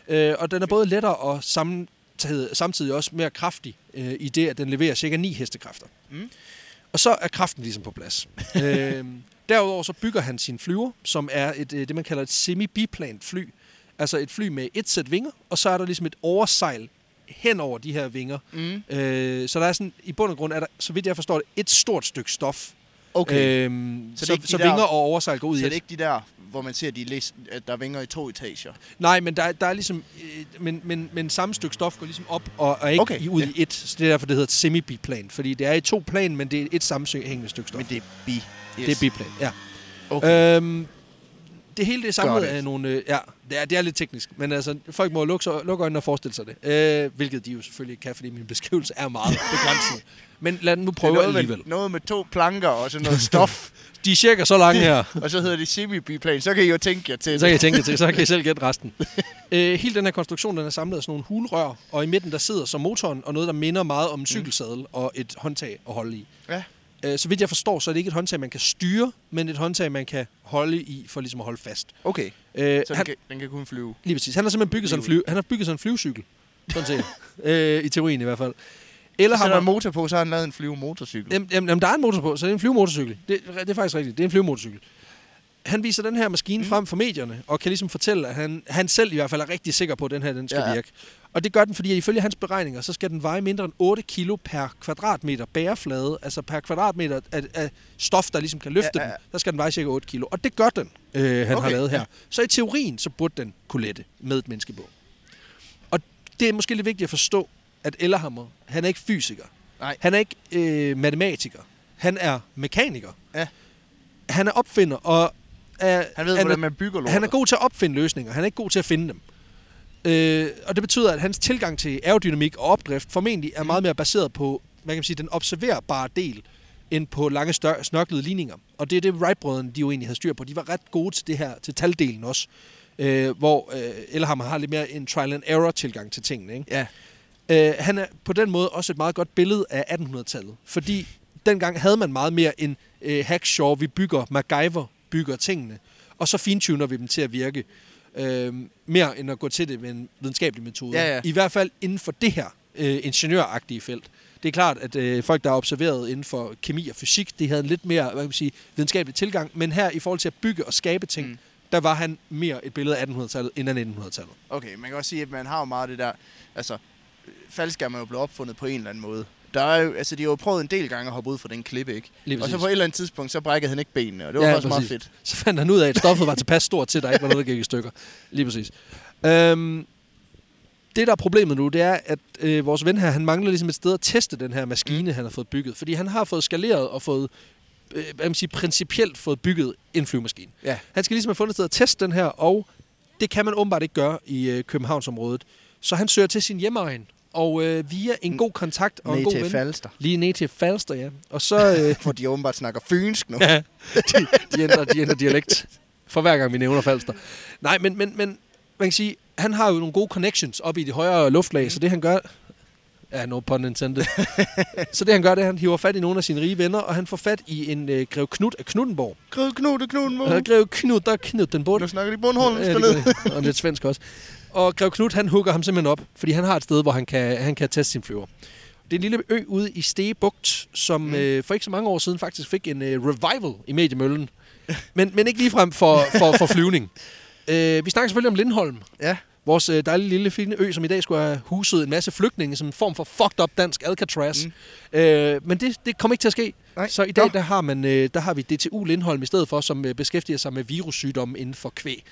Øh, og den er både lettere og samtidig, samtidig også mere kraftig øh, i det, at den leverer cirka 9 hestekræfter. Mm. Og så er kraften ligesom på plads. [laughs] øh, derudover så bygger han sin flyver, som er et, øh, det, man kalder et semi-biplant fly. Altså et fly med et sæt vinger, og så er der ligesom et oversejl hen over de her vinger. Mm. Øh, så der er sådan, i bund og grund er der, så vidt jeg forstår det, et stort stykke stof. Okay. Øhm, så, Så det så, de så der- vinger og oversejl går ud så i det et. er ikke de der, hvor man ser, de læs, at der er vinger i to etager. Nej, men der, er- der er ligesom... Øh, men, men, men samme stykke stof går ligesom op og er ikke okay, Okay, i, ud ja. i et. Så det er derfor, det hedder et semi-biplan. Fordi det er i to plan, men det er et sammenhængende stykke stof. Men det er bi. Yes. Det er biplan, ja. Okay. Øhm, det hele det er samlet af nogle... Øh, ja, det er, det er lidt teknisk, men altså, folk må lukke, så- lukke øjnene og forestille sig det. Øh, hvilket de jo selvfølgelig ikke kan, fordi min beskrivelse er meget [laughs] begrænset. Men lad den nu Det er prøve noget alligevel. med, noget med to planker og sådan noget stof, [laughs] De er cirka så lange her. [laughs] og så hedder det semi-biplan. Så kan I jo tænke jer til Så kan det. jeg tænke til, så kan I selv gætte resten. øh, hele den her konstruktion, den er samlet af sådan nogle hulrør, og i midten der sidder så motoren og noget, der minder meget om en cykelsadel og et håndtag at holde i. Ja. Øh, så vidt jeg forstår, så er det ikke et håndtag, man kan styre, men et håndtag, man kan holde i for ligesom at holde fast. Okay, Øh, så han, den kan, den kan kun flyve. lige præcis. Han har simpelthen bygget sådan en, fly, han har bygget sådan en flyvecykel. Sådan set. [laughs] øh, I teorien i hvert fald. Eller Så har man, motor på, så har han lavet en flyvemotorcykel. jamen, jamen, jamen, der er en motor på, så det er en flyvemotorcykel. Det, det er faktisk rigtigt. Det er en flyvemotorcykel. Han viser den her maskine mm. frem for medierne, og kan ligesom fortælle, at han, han selv i hvert fald er rigtig sikker på, at den her den skal ja. virke. Og det gør den, fordi ifølge hans beregninger, så skal den veje mindre end 8 kilo per kvadratmeter bæreflade, altså per kvadratmeter af, af stof, der ligesom kan løfte ja, Ja, den, der skal den veje cirka 8 kilo. Og det gør den, øh, han okay, har lavet her. Så i teorien, så burde den kunne lette med et menneske på. Og det er måske lidt vigtigt at forstå, at Ellerhammer, han er ikke fysiker. Nej. Han er ikke øh, matematiker. Han er mekaniker. Ja. Han er opfinder, og er, Han ved, han hvordan man bygger lortet. han er god til at opfinde løsninger. Han er ikke god til at finde dem. Øh, og det betyder, at hans tilgang til aerodynamik og opdrift formentlig er meget mere baseret på, hvad kan man sige, den observerbare del, end på lange stør- snørklede ligninger. Og det er det, Wright-brødrene, de jo egentlig havde styr på. De var ret gode til det her, til taldelen også. Øh, hvor øh, Elhammer har lidt mere en trial and error tilgang til tingene. Ikke? Ja. Øh, han er på den måde også et meget godt billede af 1800-tallet. Fordi dengang havde man meget mere en øh, Hackshaw, vi bygger, MacGyver bygger tingene, og så fintuner vi dem til at virke. Øh, mere end at gå til det med en videnskabelig metode. Ja, ja. I hvert fald inden for det her øh, ingeniøragtige felt. Det er klart, at øh, folk, der er observeret inden for kemi og fysik, de havde en lidt mere hvad kan man sige, videnskabelig tilgang. Men her, i forhold til at bygge og skabe ting, mm. Der var han mere et billede af 1800-tallet end af 1900-tallet. Okay, man kan også sige, at man har jo meget det der... Altså, faldskærm er jo blevet opfundet på en eller anden måde. Der er jo, altså, de har jo prøvet en del gange at hoppe ud fra den klippe, ikke? Lige Og så på et eller andet tidspunkt, så brækkede han ikke benene, og det var Ja, også meget fedt. Så fandt han ud af, at stoffet var tilpas stort til, at der ikke var noget, der gik i stykker. Lige præcis. Øhm, det, der er problemet nu, det er, at øh, vores ven her, han mangler ligesom et sted at teste den her maskine, mm. han har fået bygget. Fordi han har fået skaleret og fået, øh, hvad man sige, principielt fået bygget en flyvemaskine. Ja. Han skal ligesom have fundet et sted at teste den her, og det kan man åbenbart ikke gøre i øh, Københavnsområdet. Så han søger til sin hjemmeegn, og øh, via en god kontakt og en Ned god til ven. Falster. Lige ned til Falster, ja. Og så... [laughs] Øh, Hvor de åbenbart snakker fynsk nu. [laughs] Ja, de, de, ændrer, de ændrer dialekt for hver gang, vi nævner Falster. Nej, men, men, men man kan sige, han har jo nogle gode connections op i de højere luftlag, mm. så det han gør... Ja, no pun intended. [laughs] så det han gør, det er, at han hiver fat i nogle af sine rige venner, og han får fat i en øh, grev Knud af Knudenborg. Grød Knud og Knud Uh. Grev Knud, der er Knudenborg. Nu snakker de Bornholm. Ja, det og lidt svensk også. Og Grev Knud, han hugger ham simpelthen op, fordi han har et sted, hvor han kan, han kan teste sin flyver. Det er en lille ø ude i Stegebugt, som mm. øh, for ikke så mange år siden faktisk fik en øh, revival i mediemøllen. men, men ikke ligefrem for, for, for flyvning. [laughs] Øh, vi snakker selvfølgelig om Lindholm. Ja. Vores øh, dejlige lille fine ø, som i dag skulle have huset en masse flygtninge, som en form for fucked up dansk Alcatraz. Mm. Øh, men det, det kommer ikke til at ske. Nej. Så i dag der har, man, øh, der har vi DTU Lindholm i stedet for, som øh, beskæftiger sig med virussygdomme inden for kvæg.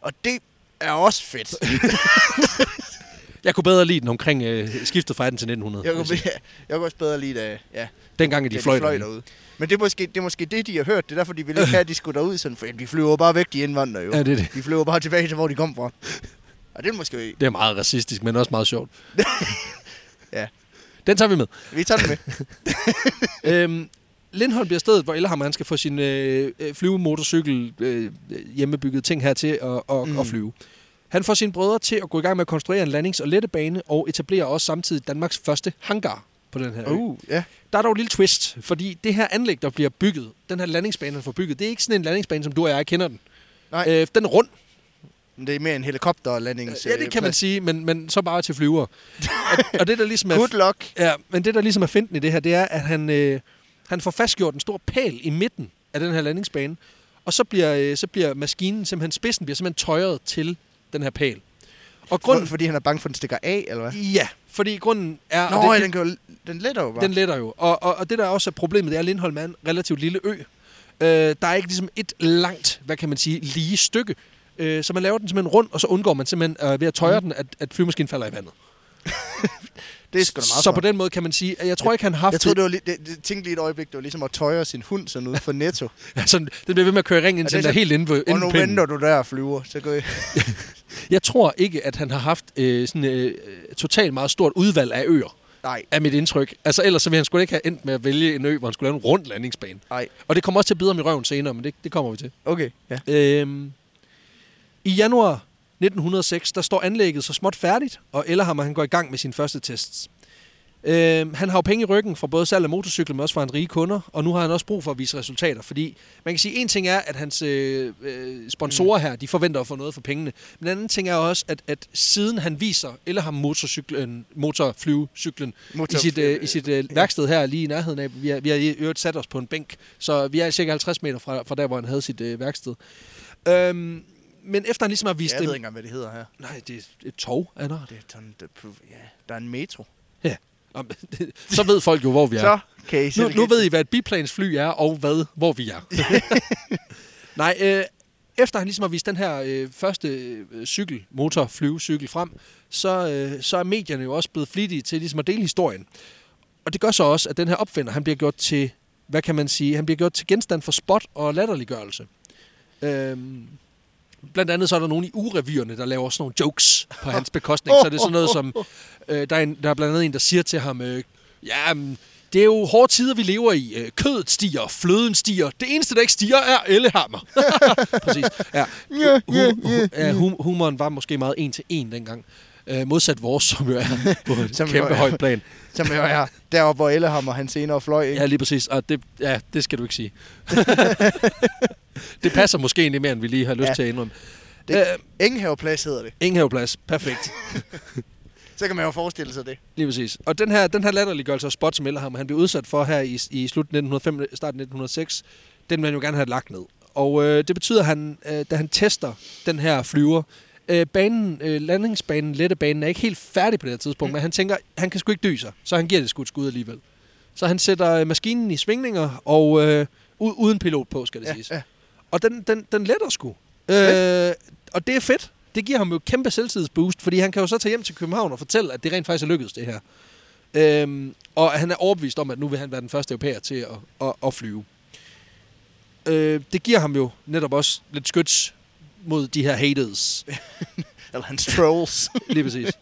Og det er også fedt. [laughs] Jeg kunne bedre lide den omkring øh, skiftet fra 18 til 1900. Jeg kunne, jeg jeg kunne også bedre lide, da, ja, Dengang er de fløj, de fløj derude. derude. Men det er, måske, det er måske det, de har hørt. Det er derfor, de ville ikke have, at de skulle derud. Sådan, for de flyver bare væk, de indvandrere jo. Ja, det er det. De flyver bare tilbage til, hvor de kom fra. Og det er måske... Det er meget racistisk, men også meget sjovt. [laughs] Ja. Den tager vi med. Vi tager den med. [laughs] øhm, Lindholm bliver stedet, hvor Elhammer han skal få sin øh, øh, flyvemotorcykel øh, hjemmebygget ting her til at, at, mm. At flyve. Han får sine brødre til at gå i gang med at konstruere en landings- og lettebane og etablere også samtidig Danmarks første hangar på den her ø. Uh, ja. Der er dog et lille twist, fordi det her anlæg, der bliver bygget, den her landingsbane, han får bygget, det er ikke sådan en landingsbane, som du og jeg kender den. Nej. Øh, den er rund, Men Det er mere en helikopterlandings... ja, det kan man sige, men, men så bare til flyver. og, og det, der ligesom er [laughs] Good luck. Ja, men det, der ligesom er finten i det her, det er, at han, øh, han får fastgjort en stor pæl i midten af den her landingsbane, og så bliver, øh, så bliver maskinen simpelthen, spidsen bliver simpelthen tøjet til den her pæl. Og Grund, grunden, fordi han er bange for, at den stikker af, eller hvad? ja, fordi grunden er... Nå, det, ja, den, jo, den letter jo bare. den letter jo. Og, og, og det, der også er problemet, det er, at Lindholm er en relativt lille ø. Øh, der er ikke ligesom et langt, hvad kan man sige, lige stykke. Øh, så man laver den simpelthen rund, og så undgår man simpelthen øh, ved at tøjre mm. den, at, at flymaskinen falder i vandet. [laughs] det er sgu da meget Så på den måde kan man sige, at jeg tror ikke, han har haft Jeg troede, det var lige, det, det, tænkte lige et øjeblik, det var ligesom at tøjre sin hund sådan ud for netto. [laughs] Altså, det bliver ved med at køre ring, indtil det den er helt inde på og nu venter du der og flyver, så går jeg... [laughs] Jeg tror ikke, at han har haft øh, sådan øh, totalt meget stort udvalg af øer, Nej, er mit indtryk. Altså ellers så ville han sgu ikke have endt med at vælge en ø, hvor han skulle lave en rund landingsbane. nej. Og det kommer også til at bide ham i røven senere, men det, det kommer vi til. Okay, ja. Øhm, I januar 1906, der står anlægget så småt færdigt, og Ellerhammer han går i gang med sin første tests. Øhm, han har jo penge i ryggen fra både salg af motorcykler, men også fra hans rige kunder, og nu har han også brug for at vise resultater, fordi man kan sige, en ting er, at hans øh, øh, sponsorer her, de forventer at få noget for pengene, men en anden ting er også, at, at siden han viser Ellerhammer motorcyklen, motorflyvecyklen Motor, i sit, øh, i sit øh, værksted her lige i nærheden af, vi har, vi har i øvrigt sat os på en bænk, så vi er cirka 50 meter fra, fra der, hvor han havde sit øh, værksted. Øhm, men efter han ligesom har vist Jeg ved ikke engang, hvad det hedder her. Nej, det er et tog, Anna. Det er sådan, det, ja, der er en metro. Om- Så ved folk jo, hvor vi er. Så kan I nu, nu ved I, hvad et biplansfly er, og hvad, hvor vi er. [laughs] Nej, øh, efter han ligesom har vist den her øh, første øh, cykel, motor, flyvecykel frem, så, øh, så er medierne jo også blevet flittige til ligesom at dele historien. Og det gør så også, at den her opfinder, han bliver gjort til, hvad kan man sige, han bliver gjort til genstand for spot og latterliggørelse. Øhm, blandt andet så er der nogen i urevyerne, der laver sådan nogle jokes på hans bekostning. Så er det sådan noget som, [laughs] øh, der, er en, der er blandt andet en, der siger til ham, øh, ja, det er jo hårde tider, vi lever i. Øh, Kødet stiger, fløden stiger. Det eneste, der ikke stiger, er ellehammer. [laughs] Præcis. Ja. Hu- hu- hum- humoren var måske meget en til en dengang. Øh, modsat vores, som jo er [laughs] på et Som jo kæmpe er- højt plan. Som jo er deroppe, hvor Ellehammer han senere fløj, ikke? Ja, lige præcis. Og det, ja, det skal du ikke sige. [laughs] det passer måske egentlig mere, end vi lige har lyst Ja. til at indrømme. Det- Øh, Engenhaveplads hedder det. Ingen haveplads. Perfekt. [laughs] Så kan man jo forestille sig det. Lige præcis. Og den her, den her latterliggørelse af Spot, som Ellerham, han blev udsat for her i, i slut 1905, start 1906, den vil han jo gerne have lagt ned. Og øh, det betyder, at han, øh, da han tester den her flyver, øh, banen, øh, landingsbanen, lettebanen, er ikke helt færdig på det her tidspunkt, mm. men han tænker, han kan sgu ikke dø sig, så han giver det sgu et skud alligevel. Så han sætter øh, maskinen i svingninger, og øh, uden pilot på, skal det Ja, siges. ja. Og den, den, den letter sgu. Øh, og det er fedt. Det giver ham jo et kæmpe selvtidsboost, fordi han kan jo så tage hjem til København og fortælle, at det rent faktisk er lykkedes, det her. Øhm, og han er overbevist om, at nu vil han være den første europæer til at, at, at flyve. Øh, det giver ham jo netop også lidt skyts mod de her haters. [laughs] Eller hans trolls. [laughs] Lige præcis. [laughs]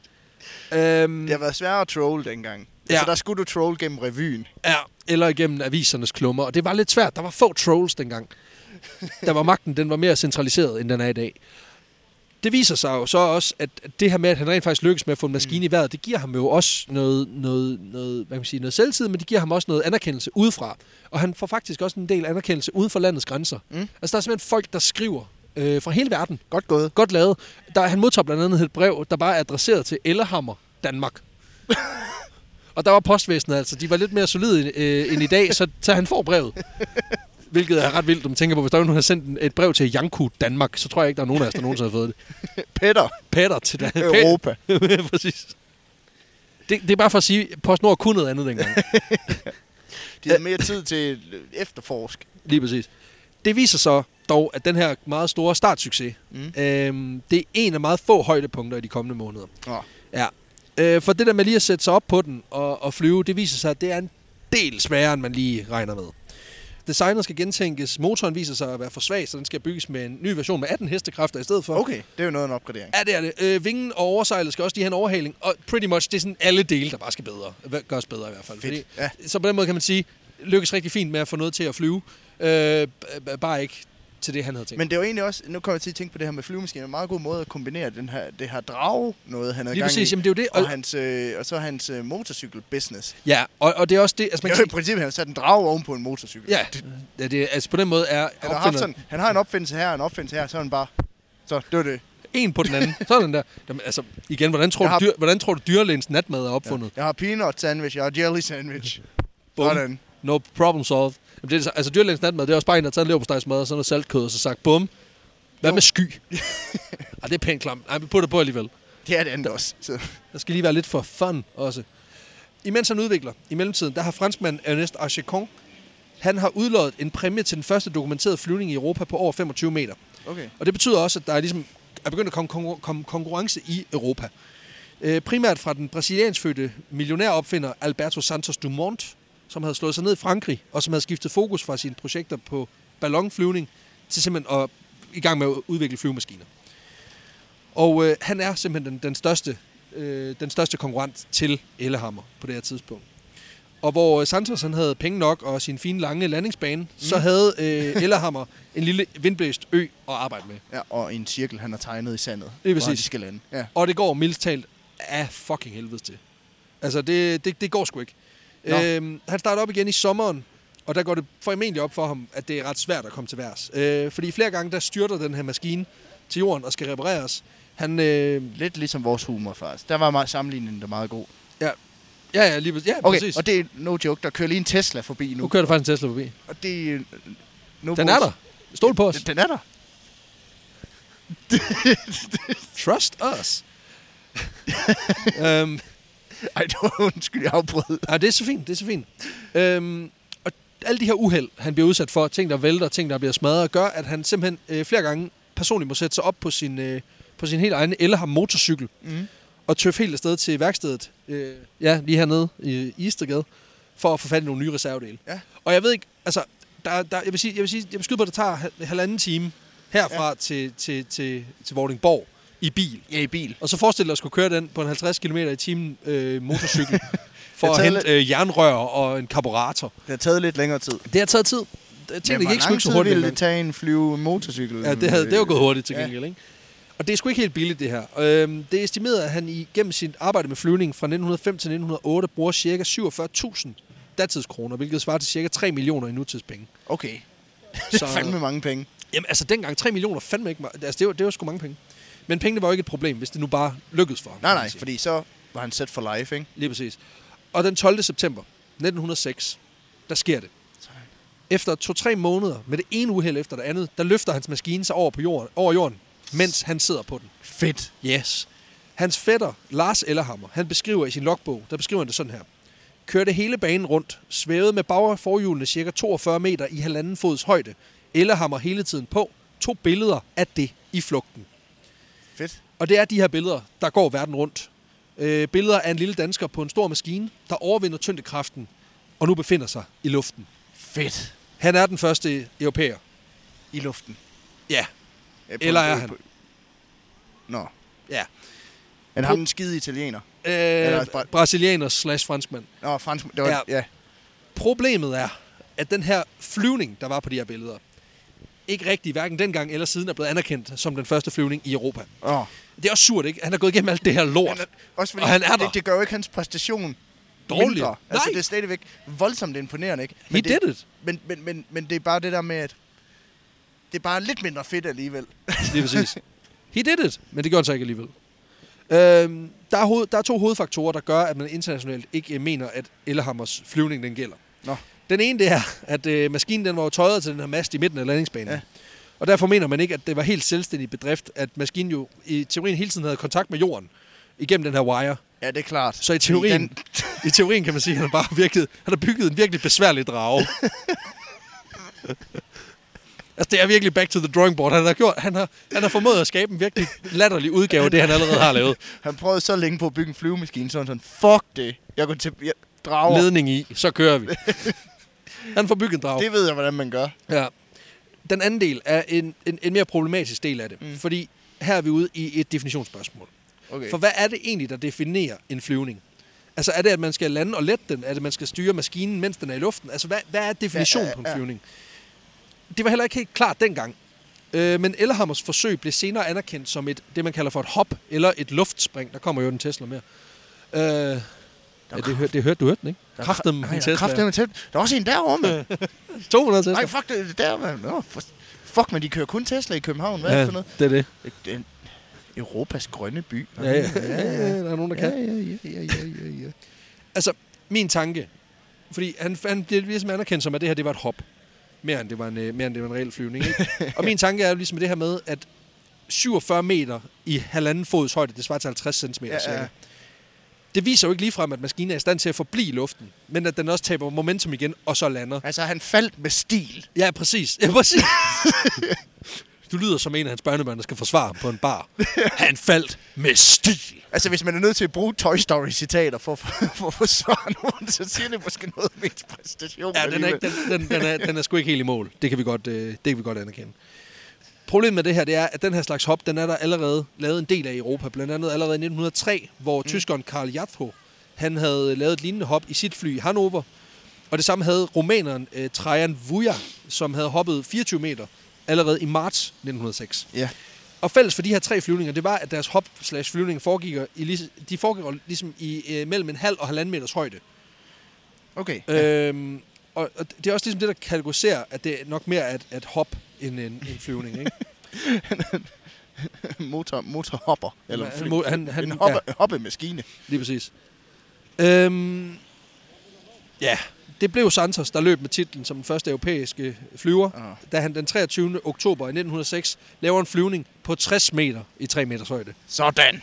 øhm, det har været sværere at troll dengang. Ja. Ja. Så der skulle du troll gennem revyen. Ja, eller igennem avisernes klummer. Og det var lidt svært. Der var få trolls dengang. Der var magten, den var mere centraliseret, end den er i dag. Det viser sig jo så også, at at det her med, at han rent faktisk lykkes med at få en maskine mm. i vejret, det giver ham jo også noget, noget, noget, hvad kan man sige, noget selvtid, men det giver ham også noget anerkendelse udefra. Og han får faktisk også en del anerkendelse uden for landets grænser. Mm. Altså der er simpelthen folk, der skriver øh, fra hele verden. Godt gået. Godt lavet. Der, han modtager blandt andet et brev, der bare er adresseret til Ellehammer, Danmark. [laughs] og der var postvæsenet altså. De var lidt mere solide øh, end i dag, så, så han får brevet. Hvilket er ret vildt, når man tænker på, hvis der er nogen, der har sendt en- et brev til Janku, Danmark, så tror jeg ikke, der er nogen af os, der nogensinde har fået det. [laughs] Petter. Petter til Dan- Europa. [laughs] Præcis. Det, det er bare for at sige, at PostNord kunne noget andet dengang. De havde mere tid til efterforsk. Lige præcis. Det viser så dog, at den her meget store startsucces, Mm. øhm, det er en af meget få højdepunkter i de kommende måneder. Nå. Ja. Øh, for det der med lige at sætte sig op på den og, og flyve, det viser sig, at det er en del sværere, end man lige regner med. Designet skal gentænkes. Motoren viser sig at være for svag, så den skal bygges med en ny version med 18 hestekræfter i stedet for. Okay, det er jo noget af en opgradering. Ja, det er det. Øh, vingen og oversejlet skal også lige have en overhaling. Og pretty much, det er sådan alle dele, der bare skal bedre. Gøres bedre i hvert fald. Fedt. Ja. så på den måde kan man sige, lykkes rigtig fint med at få noget til at flyve. Øh, bare ikke til det, han havde tænkt. Men det er jo egentlig også, nu kommer jeg til at tænke på det her med flyvemaskiner, en meget god måde at kombinere den her, det her drage noget, han er Lige gang præcis, i, jamen det er jo det. og, Og, hans, øh, og så hans øh, motorcykel-business. ja, og, og det er også det. Altså, man kan jo, I princippet, han sat en drage oven på en motorcykel. Ja, ja det, altså på den måde er Han har, haft sådan, han har en opfindelse her en opfindelse her, så er han bare... Så det var det. en på den anden. [laughs] Sådan der. Jamen, altså, igen, hvordan tror, Jeg du, har- dyr, hvordan tror du dyrlægens natmad er opfundet? Jeg har peanut sandwich, jeg har jelly sandwich. Bum. Sådan. No problem solved. Jamen, det er, altså, dyrlægens natmad, det er også bare en, der har taget en leverpostejsmad og sådan noget saltkød, og så sagt, bum. Hvad Jo. med sky? [laughs] Ej, det er pænt klamt. Ej, vi putter på alligevel. Det er det andet også. Så. Der skal lige være lidt for fun også. Imens han udvikler, i mellemtiden, der har franskmanden Ernest Archicon, han har udlået en præmie til den første dokumenterede flyvning i Europa på over 25 meter. Okay. Og det betyder også, at der er, ligesom, er begyndt at komme konkur- konkurrence i Europa. Øh, primært fra den brasiliansk fødte millionæropfinder Alberto Santos Dumont, som havde slået sig ned i Frankrig, og som havde skiftet fokus fra sine projekter på ballonflyvning til simpelthen at i gang med at udvikle flyvemaskiner. Og øh, han er simpelthen den, den, største, øh, den største konkurrent til Ellehammer på det her tidspunkt. Og hvor øh, Santos han havde penge nok og sin fine lange landingsbane, mm. så havde øh, Ellehammer en lille vindblæst ø at arbejde med. Ja, og en cirkel, han har tegnet i sandet. Det er hvor præcis. de skal lande. Ja. Og det går mildest talt af fucking helvede til. Altså, det, det, det går sgu ikke. Nå. Øhm, han starter op igen i sommeren, og der går det formentlig op for ham, at det er ret svært at komme til værs. Øh, fordi flere gange, der styrter den her maskine til jorden og skal repareres. Han, øh, Lidt ligesom vores humor, faktisk. Der var meget, sammenligningen der meget god. ja, ja, lige, præcis. ja, Okay, præcis. og det er no joke, der kører lige en Tesla forbi nu. Nu kører der faktisk en Tesla forbi. Og det er... No Den er der. Stol på os. Den, den er der. Trust us. [laughs] øhm, [laughs] Ej, det var undskyld, jeg afbrød. Ja, det er så fint, det er så fint. Øhm, og alle de her uheld, han bliver udsat for, ting der vælter, ting der bliver smadret, gør, at han simpelthen øh, flere gange personligt må sætte sig op på sin, øh, på sin helt egen eller har motorcykel Mm. og tøffe helt afsted til værkstedet, øh, ja, lige hernede i Istergade, for at få fat i nogle nye reservedele. Ja. Og jeg ved ikke, altså, der, der, jeg vil sige, jeg vil sige, jeg vil skyde på, at det tager hal- halvanden time herfra ja. til, til, til, til Vordingborg i bil. Ja, i bil. Og så forestil dig at skulle køre den på en 50 km i timen øh, motorcykel [laughs] for Det at hente øh, jernrør og en karburator. Det har taget lidt længere tid. Det har taget tid. Tingene Men gik sgu hvor ikke så hurtigt. ville men- det tage en flyve motorcykel? Ja, det, havde, det var gået hurtigt til Ja. gengæld, ikke? Og det er sgu ikke helt billigt, det her. Øhm, det er estimeret, at han igennem sit arbejde med flyvning fra 1905 til 1908 bruger ca. 47.000 datidskroner, hvilket svarer til ca. 3 millioner i nutidspenge. Okay. Det Så- er [laughs] fandme mange penge. Jamen altså dengang 3 millioner fandme ikke... Altså det var, det var sgu mange penge. Men pengene var jo ikke et problem, hvis det nu bare lykkedes for ham. Nej, nej, fordi så var han set for life, ikke? Lige præcis. Og den 12. september 1906, der sker det. Efter to-tre måneder, med det ene uheld efter det andet, der løfter hans maskine sig over, på jorden, over jorden, mens han sidder på den. Fedt. Yes. Hans fætter, Lars Ellerhammer, han beskriver i sin logbog, der beskriver han det sådan her. Kørte hele banen rundt, svævede med bag- forhjulene cirka 42 meter i halvanden fods højde. Ellerhammer hele tiden på, tog billeder af det i flugten. Fedt. Og det er de her billeder, der går verden rundt. Øh, billeder af en lille dansker på en stor maskine, der overvinder tyngdekraften, og nu befinder sig i luften. Fedt. Han er den første europæer. I luften. Ja. Ja, på- Eller er han? på- Nå. Ja. Men ham en skide italiener. Øh, bra- brasilianer slash franskmand. Nå, fransk. Det var, ja. ja. Problemet er, at den her flyvning, der var på de her billeder, ikke rigtig hverken dengang eller siden er blevet anerkendt som den første flyvning i Europa. Åh. Det er også surt, ikke? Han har gået igennem alt det her lort. Han er, også fordi, Og han er der. Det, det gør jo ikke hans præstation Dårlig. mindre. Altså, Nej. det er stadigvæk voldsomt imponerende, ikke? He det, did it. Men, men, men, men det er bare det der med, at det er bare lidt mindre fedt alligevel. [laughs] Lige præcis. He did it, men det gjorde han så ikke alligevel. Øhm, der, er hoved, der er to hovedfaktorer, der gør, at man internationalt ikke mener, at Ellehammers flyvning den gælder. Nå. Den ene det er, at øh, maskinen den var jo tøjet til den her mast i midten af landingsbanen. Ja. Og derfor mener man ikke, at det var helt selvstændig bedrift, at maskinen jo i teorien hele tiden havde kontakt med jorden igennem den her wire. Ja, det er klart. Så i teorien, Den, i teorien kan man sige, at han bare virket, han har bygget en virkelig besværlig drage. [laughs] altså det er virkelig back to the drawing board. Han har, gjort, han har, han har formået at skabe en virkelig latterlig udgave af det, han allerede har lavet. [laughs] han prøvede så længe på at bygge en flyvemaskine, så han sådan, fuck det. Jeg går til jeg, drager. Ledning i, så kører vi. [laughs] Han får bygget en drage. Det ved jeg, hvordan man gør. Ja. Den anden del er en, en, en mere problematisk del af det. Mm. Fordi her er vi ude i et definitionsspørgsmål. Okay. For hvad er det egentlig, der definerer en flyvning? Altså er det, at man skal lande og lette den? Er det, at man skal styre maskinen, mens den er i luften? Altså hvad, hvad er definitionen Ja, på en ja, ja. flyvning? Det var heller ikke helt klart dengang. Øh, men Ellehammers forsøg blev senere anerkendt som et, det, man kalder for et hop eller et luftspring. Der kommer jo en Tesla mere. Øh, ja, det, hør, det hørte du hørte den, ikke? Kræftem en Nej, Tesla. Kræftem en Tesla. Der er også en derovre, mand. [laughs] 200 Tesla. Nej, fuck det, det der, mand. Nå, fuck, men de kører kun Tesla i København. Hvad er ja, det for noget? det er det. Det er Europas grønne by. Ja, ja, ja, ja, der er nogen, der kan. Ja, ja, ja, ja, ja, ja. Altså, min tanke, fordi han, han bliver ligesom anerkendt som, at det her det var et hop. Mere end det var en, øh, mere end det var en reel flyvning. Ikke? [laughs] og min tanke er jo ligesom det her med, at 47 meter i halvanden fods højde, det svarer til 50 cm. Ja, ja. Det viser jo ikke ligefrem, at maskinen er i stand til at forblive luften, men at den også taber momentum igen, og så lander. Altså, han faldt med stil. Ja, præcis. Ja, præcis. [laughs] du lyder som en af hans børnebørn, der skal forsvare ham på en bar. [laughs] Han faldt med stil. Altså, hvis man er nødt til at bruge Toy Story-citater for, for, [laughs] for at forsvare nogen, så siger det måske noget om ens præstation. Ja, den er, ikke, den, den, den, er, den er sgu ikke helt i mål. Det kan vi godt, øh, det kan vi godt anerkende. Problemet med det her, det er, at den her slags hop, den er der allerede lavet en del af i Europa. Blandt andet allerede i 1903, hvor mm. tyskeren Karl Jatho, han havde lavet et lignende hop i sit fly i Hannover. Og det samme havde rumæneren øh, Trajan Vuja, som havde hoppet 24 meter allerede i marts 1906. Ja. Og fælles for de her tre flyvninger, det var, at deres hop slash flyvning foregik, i, de foregik ligesom i øh, mellem en halv og halvanden meters højde. Okay. Øhm, og, og det er også ligesom det, der kategoriserer, at det er nok mere at, at hop end en, en flyvning. Ikke? [laughs] [laughs] Motor, motorhopper. Eller Han- fly, han- han- han- en hoppe, ja. hoppemaskine. Lige præcis. Øhm, ja, det blev Santos, der løb med titlen som den første europæiske flyver, Ah. da han den 23. oktober i 1906 laver en flyvning på 60 meter i 3 meters højde. Sådan.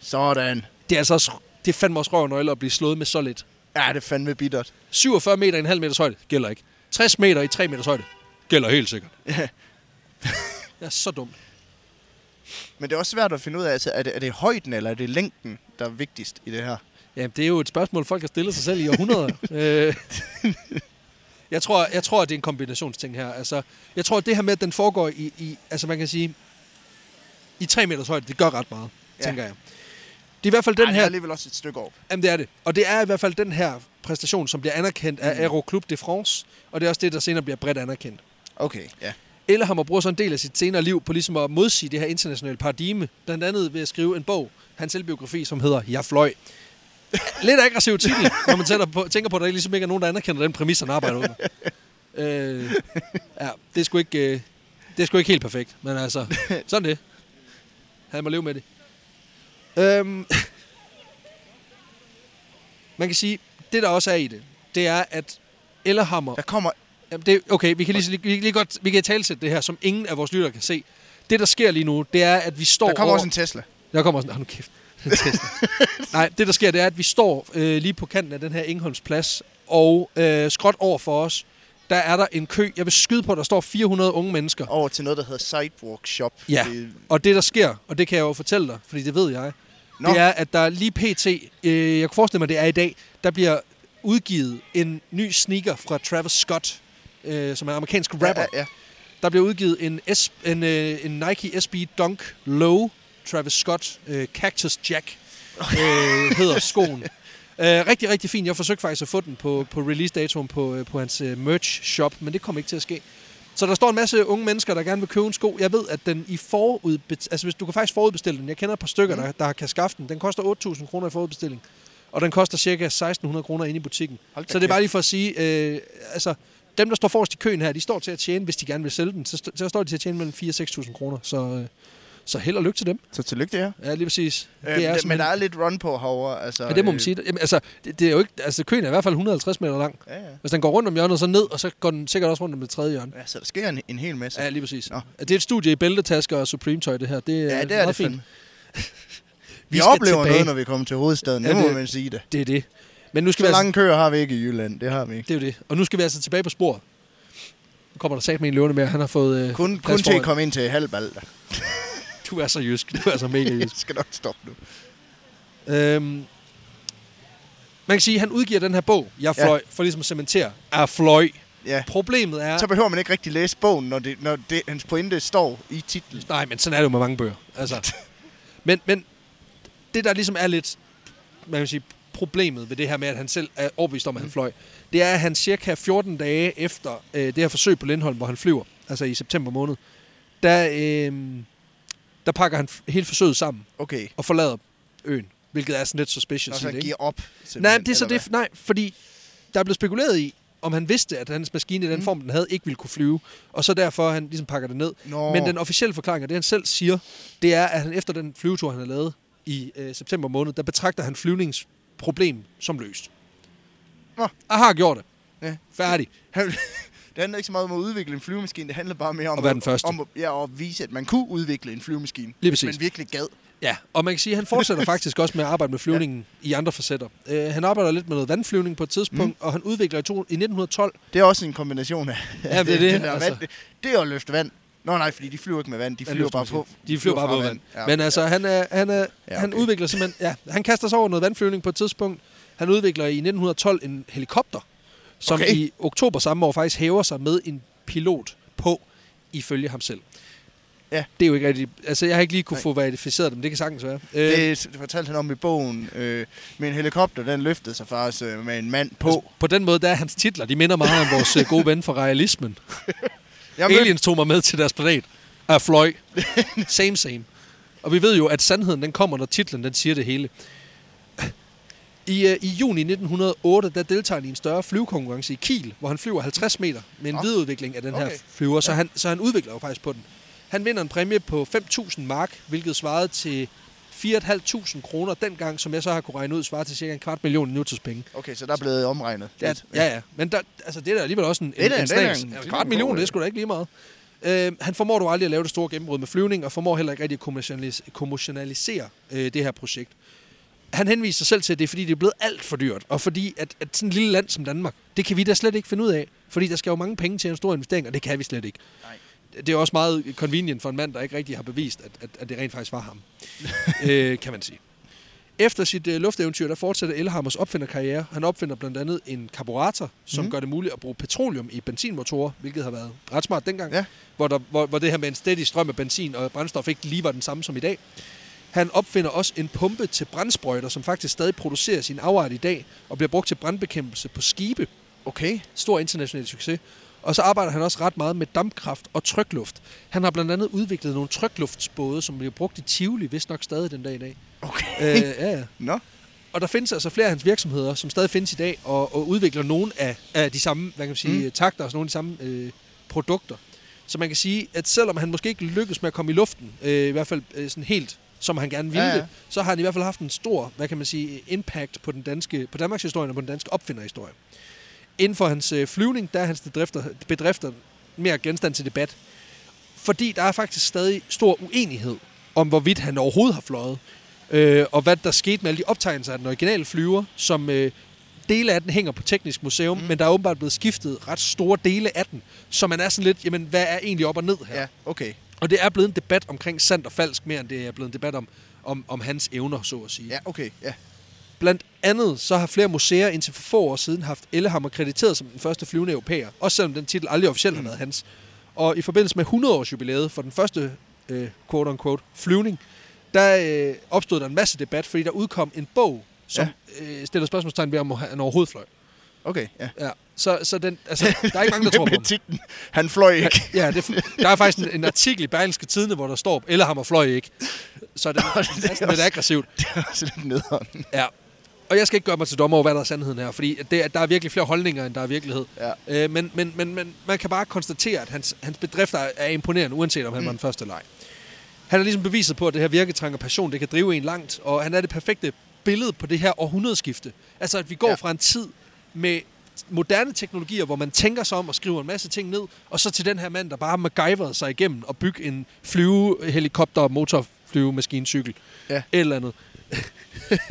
Sådan. Det er altså også, det er fandme også røv og nøgle at blive slået med så lidt. Ja, det er fandme bittert. 47 meter i en halv meters højde gælder ikke. 60 meter i 3 meters højde gælder helt sikkert. Ja. [laughs] Det er så dumt. Men det er også svært at finde ud af, altså, er, det, er det højden eller er det længden, der er vigtigst i det her? Ja, det er jo et spørgsmål, folk har stillet sig selv i århundreder. [laughs] øh, jeg, tror, jeg tror, at det er en kombinationsting her. Altså, jeg tror, at det her med, at den foregår i, i altså man kan sige, i 3 meters højde, det gør ret meget, Ja. tænker jeg. Det er i hvert fald den Ej, det er her, alligevel også et stykke op. jamen det er det. Og det er i hvert fald den her præstation, som bliver anerkendt af Mm. Aero Club de France, og det er også det, der senere bliver bredt anerkendt. Okay, ja. Ellehammer bruger så en del af sit senere liv på ligesom at modsige det her internationale paradigme, blandt andet ved at skrive en bog, hans selvbiografi, som hedder Jeg fløj. Lidt aggressiv titel, når man tænker på, tænker på, at der ligesom ikke er nogen, der anerkender den præmis, han arbejder under. Øh, ja, det er, sgu ikke, øh, det er sgu ikke helt perfekt, men altså, sådan det. Han må leve med det. Øhm, man kan sige, det der også er i det, det er, at Ellehammer... Der kommer... Jamen, det, okay, vi kan lige, lige, lige godt, vi kan talsætte det her, som ingen af vores lyttere kan se. Det, der sker lige nu, det er, at vi står Der kommer over... også en Tesla. Der kommer også en... Oh, nu kæft. [laughs] En Tesla. [laughs] Nej, det der sker, det er, at vi står øh, lige på kanten af den her Ingholms plads, og øh, skråt over for os, der er der en kø. Jeg vil skyde på, at der står 400 unge mennesker. Over til noget, der hedder Sidewalk Shop. Ja. Det, Og det, der sker, og det kan jeg jo fortælle dig, fordi det ved jeg, Nå. det er, at der lige pt, øh, jeg kan forestille mig, det er i dag, der bliver udgivet en ny sneaker fra Travis Scott, øh, som er en amerikansk rapper. Ja, ja, ja. Der bliver udgivet en, S, en, øh, en Nike SB Dunk Low Travis Scott øh, Cactus Jack øh, [laughs] hedder skoen. Øh, rigtig, rigtig fin. Jeg forsøgte faktisk at få den på, på release-datoen på, øh, på hans øh, merch-shop, men det kom ikke til at ske. Så der står en masse unge mennesker, der gerne vil købe en sko. Jeg ved, at den i forud... Altså, hvis du kan faktisk forudbestille den. Jeg kender et par stykker, Mm. der, der kan skaffe den. Den koster 8.000 kroner i forudbestilling. Og den koster cirka 1.600 kroner inde i butikken. Så det er bare lige for at sige... Øh, altså, dem, der står forrest i køen her, de står til at tjene, hvis de gerne vil sælge den, så, så står de til at tjene mellem 4 og 6.000 kroner. Så, øh, så held og lykke til dem. Så tillykke det her. Ja, lige præcis. Øh, det er men der er lidt run på herovre. Altså, Ja, det må man øh, sige. Jamen, altså, det, det, er jo ikke, altså, køen er i hvert fald 150 meter lang. Ja, ja. Hvis den går rundt om hjørnet, så ned, og så går den sikkert også rundt om det tredje hjørne. ja, så der sker en, en hel masse. Ja, lige præcis. Nå. Det er et studie i bæltetasker og Supreme-tøj, det her. Det er, ja, det er meget det fint. [laughs] Vi Vi oplever tilbage. noget, når vi kommer til hovedstaden. Ja, Ja, det må det- man sige det. Det er det. Men nu skal Så vi altså, lange køer har vi ikke i Jylland. Det har vi ikke. det er jo det. Og nu skal vi altså tilbage på sporet. Nu kommer der sat med en løvende mere. Han har fået... Øh, Kun, kun til at komme ind til halvbalder. [laughs] [laughs] Du er så jysk. Du er så mega Jeg jysk. skal nok stoppe nu. øhm, man kan sige, at han udgiver den her bog, Jeg Ja. fløj, for ligesom at cementere, er fløj. Ja. Problemet er... Så behøver man ikke rigtig læse bogen, når, det, når det, hans pointe står i titlen. Nej, men sådan er det jo med mange bøger. Altså. [laughs] men, men det, der ligesom er lidt man kan sige, problemet ved det her med, at han selv er overbevist om, at han fløj, det er, at han cirka 14 dage efter øh, det her forsøg på Lindholm, hvor han flyver, altså i september måned, der, øh, der pakker han hele forsøget sammen Okay. og forlader øen, hvilket er sådan lidt suspicious. Og i så det, ikke? op. Nej, det er så eller det, nej, fordi der er blevet spekuleret i, om han vidste, at hans maskine i den Mm. form, den havde, ikke ville kunne flyve, og så derfor han ligesom pakker det ned. hvad? Nå. Men den officielle forklaring, og det han selv siger, det er, at han efter den flyvetur, han har lavet i øh, september måned, der betragter han flyvningsproblem som løst. Nå. Jeg har gjort det. Ja. Færdig. [laughs] Det handler ikke så meget om at udvikle en flyvemaskine. Det handler bare mere om At være den første. om ja, at vise, at man kunne udvikle en flyvemaskine. Lige præcis. man virkelig gad. Ja, og man kan sige, at han fortsætter [laughs] faktisk også med at arbejde med flyvningen ja. i andre facetter. Øh, han arbejder lidt med noget vandflyvning på et tidspunkt, mm. og han udvikler i, to, i 1912... Det er også en kombination af... Ja, det er [laughs] det, der altså. vand, det, det er at løfte vand. Nå nej, fordi de flyver ikke med vand. De flyver bare på. De flyver bare på vand. Ja, Men altså, han, er, han, er, Ja, ja, han okay. udvikler simpelthen... Ja, han kaster sig over noget vandflyvning på et tidspunkt. Han udvikler i 1912 en helikopter, som Okay. i oktober samme år faktisk hæver sig med en pilot på, ifølge ham selv. Ja. Det er jo ikke rigtig... Altså, jeg har ikke lige kunne Nej. få verificeret det, men det kan sagtens være. Øh, Det, det fortalte han om i bogen. Øh, med en helikopter, den løftede sig faktisk øh, med en mand på. altså, på den måde, der er hans titler, de minder meget om vores øh, gode ven fra realismen. [laughs] Jeg Aliens tog mig med til deres planet. Er fløj. [laughs] same, same. Og vi ved jo, at sandheden den kommer, når titlen den siger det hele. I, uh, I juni 1908, der deltager han i en større flyvekonkurrence i Kiel, hvor han flyver 50 meter med en Nå. videreudvikling af den her Okay. flyver. Så, Ja. han, så han udvikler jo faktisk på den. Han vinder en præmie på 5.000 mark, hvilket svarede til 4.500 kroner dengang, som jeg så har kunne regne ud, svarer til cirka en kvart million i nutidspenge. Okay, så der er blevet omregnet. Ja, ja, ja. Men der, altså, det er da alligevel også en, Det er en, en det er en- det er kvart en million, det er sgu da ikke lige meget. Øh, han formår dog aldrig at lave det store gennembrud med flyvning, og formår heller ikke rigtig at kommercialis- kommercialisere øh, det her projekt. Han henviser sig selv til, at det er fordi, det er blevet alt for dyrt, og fordi, at, at sådan et lille land som Danmark, det kan vi da slet ikke finde ud af, fordi der skal jo mange penge til en stor investering, og det kan vi slet ikke. Nej. Det er også meget convenient for en mand, der ikke rigtig har bevist, at, at, at det rent faktisk var ham, [laughs] øh, kan man sige. Efter sit øh, lufteventyr, der fortsætter Elhammers opfinderkarriere. Han opfinder blandt andet en karburator, som mm. gør det muligt at bruge petroleum i benzinmotorer, hvilket har været ret smart dengang, Ja. hvor, der, hvor, hvor det her med en stedig strøm af benzin og brændstof ikke lige var den samme som i dag. Han opfinder også en pumpe til brændsprøjter, som faktisk stadig producerer sin afart i dag, og bliver brugt til brandbekæmpelse på skibe. Okay. Stor international succes. Og så arbejder han også ret meget med dampkraft og trykluft. Han har blandt andet udviklet nogle trykluftsbåde, som bliver brugt i Tivoli, hvis nok stadig den dag i dag. Okay. øh, ja, ja. Nå. Og der findes altså flere af hans virksomheder, som stadig findes i dag, og, og udvikler nogle af, af de samme hvad kan man sige, Mm. takter og nogle af de samme øh, produkter. Så man kan sige, at selvom han måske ikke lykkes med at komme i luften, øh, i hvert fald øh, sådan helt som han gerne ville Ja, ja, så har han i hvert fald haft en stor, hvad kan man sige, impact på den danske, på Danmarks historie og på den danske opfinderhistorie. Inden for hans øh, flyvning, der er hans bedrifter, bedrifter mere genstand til debat. Fordi der er faktisk stadig stor uenighed om, hvorvidt han overhovedet har fløjet. Øh, og hvad der skete med alle de optegnelser af den originale flyver, som øh, dele af den hænger på Teknisk Museum, mm. men der er åbenbart blevet skiftet ret store dele af den, så man er sådan lidt, jamen hvad er egentlig op og ned her? Ja, okay. Og det er blevet en debat omkring sandt og falsk, mere end det er blevet en debat om, om, om hans evner, så at sige. Ja, okay. Ja. Blandt andet så har flere museer indtil for få år siden haft Ellehammer krediteret som den første flyvende europæer, også selvom den titel aldrig officielt har været hans. Og i forbindelse med 100-års jubilæet for den første øh, quote-unquote flyvning, der øh, opstod der en masse debat, fordi der udkom en bog, som ja. øh, stiller spørgsmålstegn ved, om han overhovedet fløj. Okay, ja. Ja. Så, så den, altså, der er ikke mange, der [laughs] tror på ham. titlen, han fløj ikke. Ja, det, der er faktisk en, en artikel i Berlingske Tidene, hvor der står, Ellehammer fløj ikke. Så det, [laughs] det er næsten lidt også- aggressivt. det er også lidt nederen. Ja. Og jeg skal ikke gøre mig til dommer over, hvad der er sandheden her, fordi det, er- der er virkelig flere holdninger, end der er virkelighed. Ja. Øh, men, men, men, men man kan bare konstatere, at hans, hans bedrifter er- er imponerende, uanset om han mm. var den første eller ej. Han har ligesom beviset på, at det her virketrang og passion, det kan drive en langt, og han er det perfekte billede på det her århundredeskifte. Altså, at vi går Ja. ja. fra en tid med moderne teknologier, hvor man tænker sig om og skriver en masse ting ned, og så til den her mand, der bare har MacGyveret sig igennem og bygge en flyve, helikopter, motorflyve, maskincykel, Ja. et eller andet.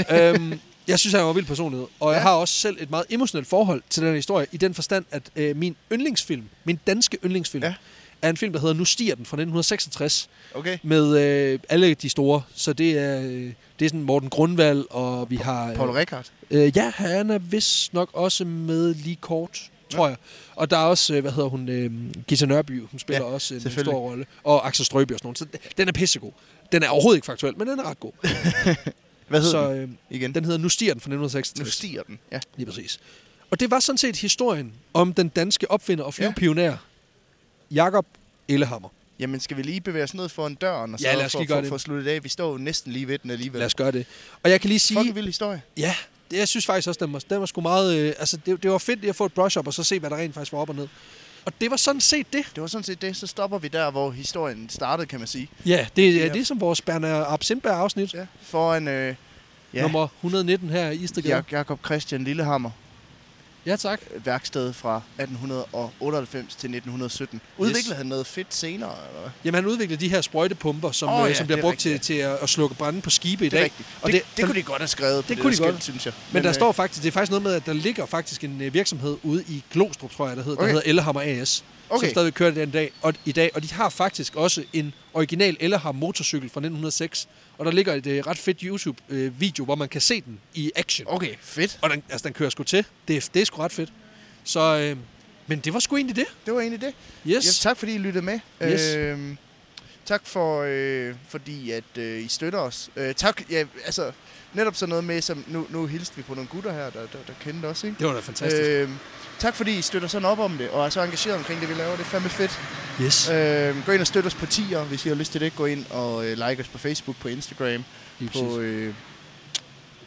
[laughs] øhm, jeg synes, han er en vild personlighed, og jeg Ja. har også selv et meget emotionelt forhold til den her historie, i den forstand, at øh, min yndlingsfilm, min danske yndlingsfilm, Ja. er en film, der hedder Nu stiger den fra 1966, Okay. med øh, alle de store. Så det er, øh, det er sådan Morten Grundvald, og vi har... Paul Rickard. Øh, ja, han er vist nok også med lige kort, tror jeg. Og der er også, øh, hvad hedder hun, øh, Gita Nørby, hun spiller Ja, også en stor rolle. Og Axel Strøby og sådan noget. Så den er pissegod. Den er overhovedet ikke faktuel, men den er ret god. [laughs] Hvad hedder Så den øh, igen? den hedder Nu stiger den fra nu 1966. stiger den. Ja. Lige præcis. Og det var sådan set historien om den danske opfinder og flyvepionær, ja. Jakob Ellehammer. Jamen, skal vi lige bevæge os ned foran døren og så Ja, lad os for, for, for, sluttet af? Vi står jo næsten lige ved den alligevel. Lad os gøre det. Og jeg kan lige sige... Fucking vild historie. Ja, det, jeg synes faktisk også, den var, den var sgu meget... Øh, altså, det, det var fedt lige at få et brush-up, og så se, hvad der rent faktisk var op og ned. Og det var sådan set det. Det var sådan set det. Så stopper vi der, hvor historien startede, kan man sige. Ja, det, Ja. ja. det er som vores Berner Absindberg afsnit. Ja. Foran øh, Ja. Nummer 119 her i Istegade. Jak- Jakob Christian Lillehammer. Ja, tak. Værksted fra 1898 til 1917. Udviklede han noget fedt senere? Eller? hvad? Jamen, han udviklede de her sprøjtepumper, som, oh, ja, som bliver er brugt til, rigtigt. til at, at slukke brænde på skibe i dag. rigtigt. Og det, det- det, kunne de godt have skrevet det det, kunne de der godt. skilt, synes jeg. Men der øh, står faktisk, det er faktisk noget med, at der ligger faktisk en øh, virksomhed ude i Glostrup, tror jeg, der hedder, Okay. der hedder Ellehammer AS, Okay. som stadig kører den dag, og, i dag. Og de har faktisk også en original Ellehammer motorcykel fra 1906. Og der ligger et øh, ret fedt YouTube-video, hvor man kan se den i action. Okay, fedt. Og den, altså, den kører sgu til. Det, er- det er sgu ret fedt. Så, øh, men det var sgu egentlig det. Det var egentlig det. Yes. Ja, tak fordi I lyttede med. Yes. Øhm, tak for, øh, fordi at øh, I støtter os. Øh, tak, ja, altså, netop sådan noget med, som nu, nu hilste vi på nogle gutter her, der, der, der kendte os, ikke? Det var da fantastisk. Øh, tak fordi I støtter sådan op om det, og er så engageret omkring det, vi laver. Det er fandme fedt. yes. Øhm, gå ind og støt os på tier, hvis I har lyst til det. Gå ind og øh, like os på Facebook, på Instagram, Lige på øh,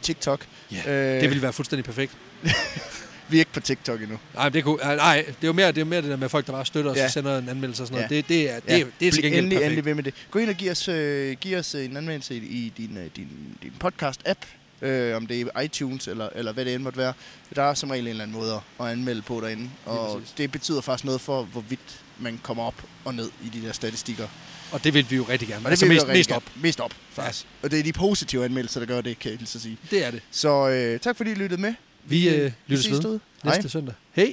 TikTok. Ja, øh, det ville være fuldstændig perfekt. [laughs] Vi er ikke på TikTok endnu. Nej, det, kunne, nej, det er jo mere det, er mere det der med folk, der bare støtter os Ja. og sender en anmeldelse og sådan noget. Ja. Det, det, er, det, Ja, er, det er til gengæld endelig, perfekt. endelig ved med det. Gå ind og giv os, øh, giv os en anmeldelse i, i din, øh, din, din podcast-app. Øh, om det er iTunes eller, eller hvad det end måtte være. Der er som regel en eller anden måde at anmelde på derinde. Og det betyder faktisk noget for, hvorvidt man kommer op og ned i de der statistikker. Og det vil vi jo rigtig gerne. Og det altså vil vi mest, mest gerne. op. Mest op, faktisk. Ja. Og det er de positive anmeldelser, der gør det, kan jeg at sige. Det er det. Så øh, tak fordi I lyttede med. Vi øh, vi lyttes ses ved næste søndag. Hej.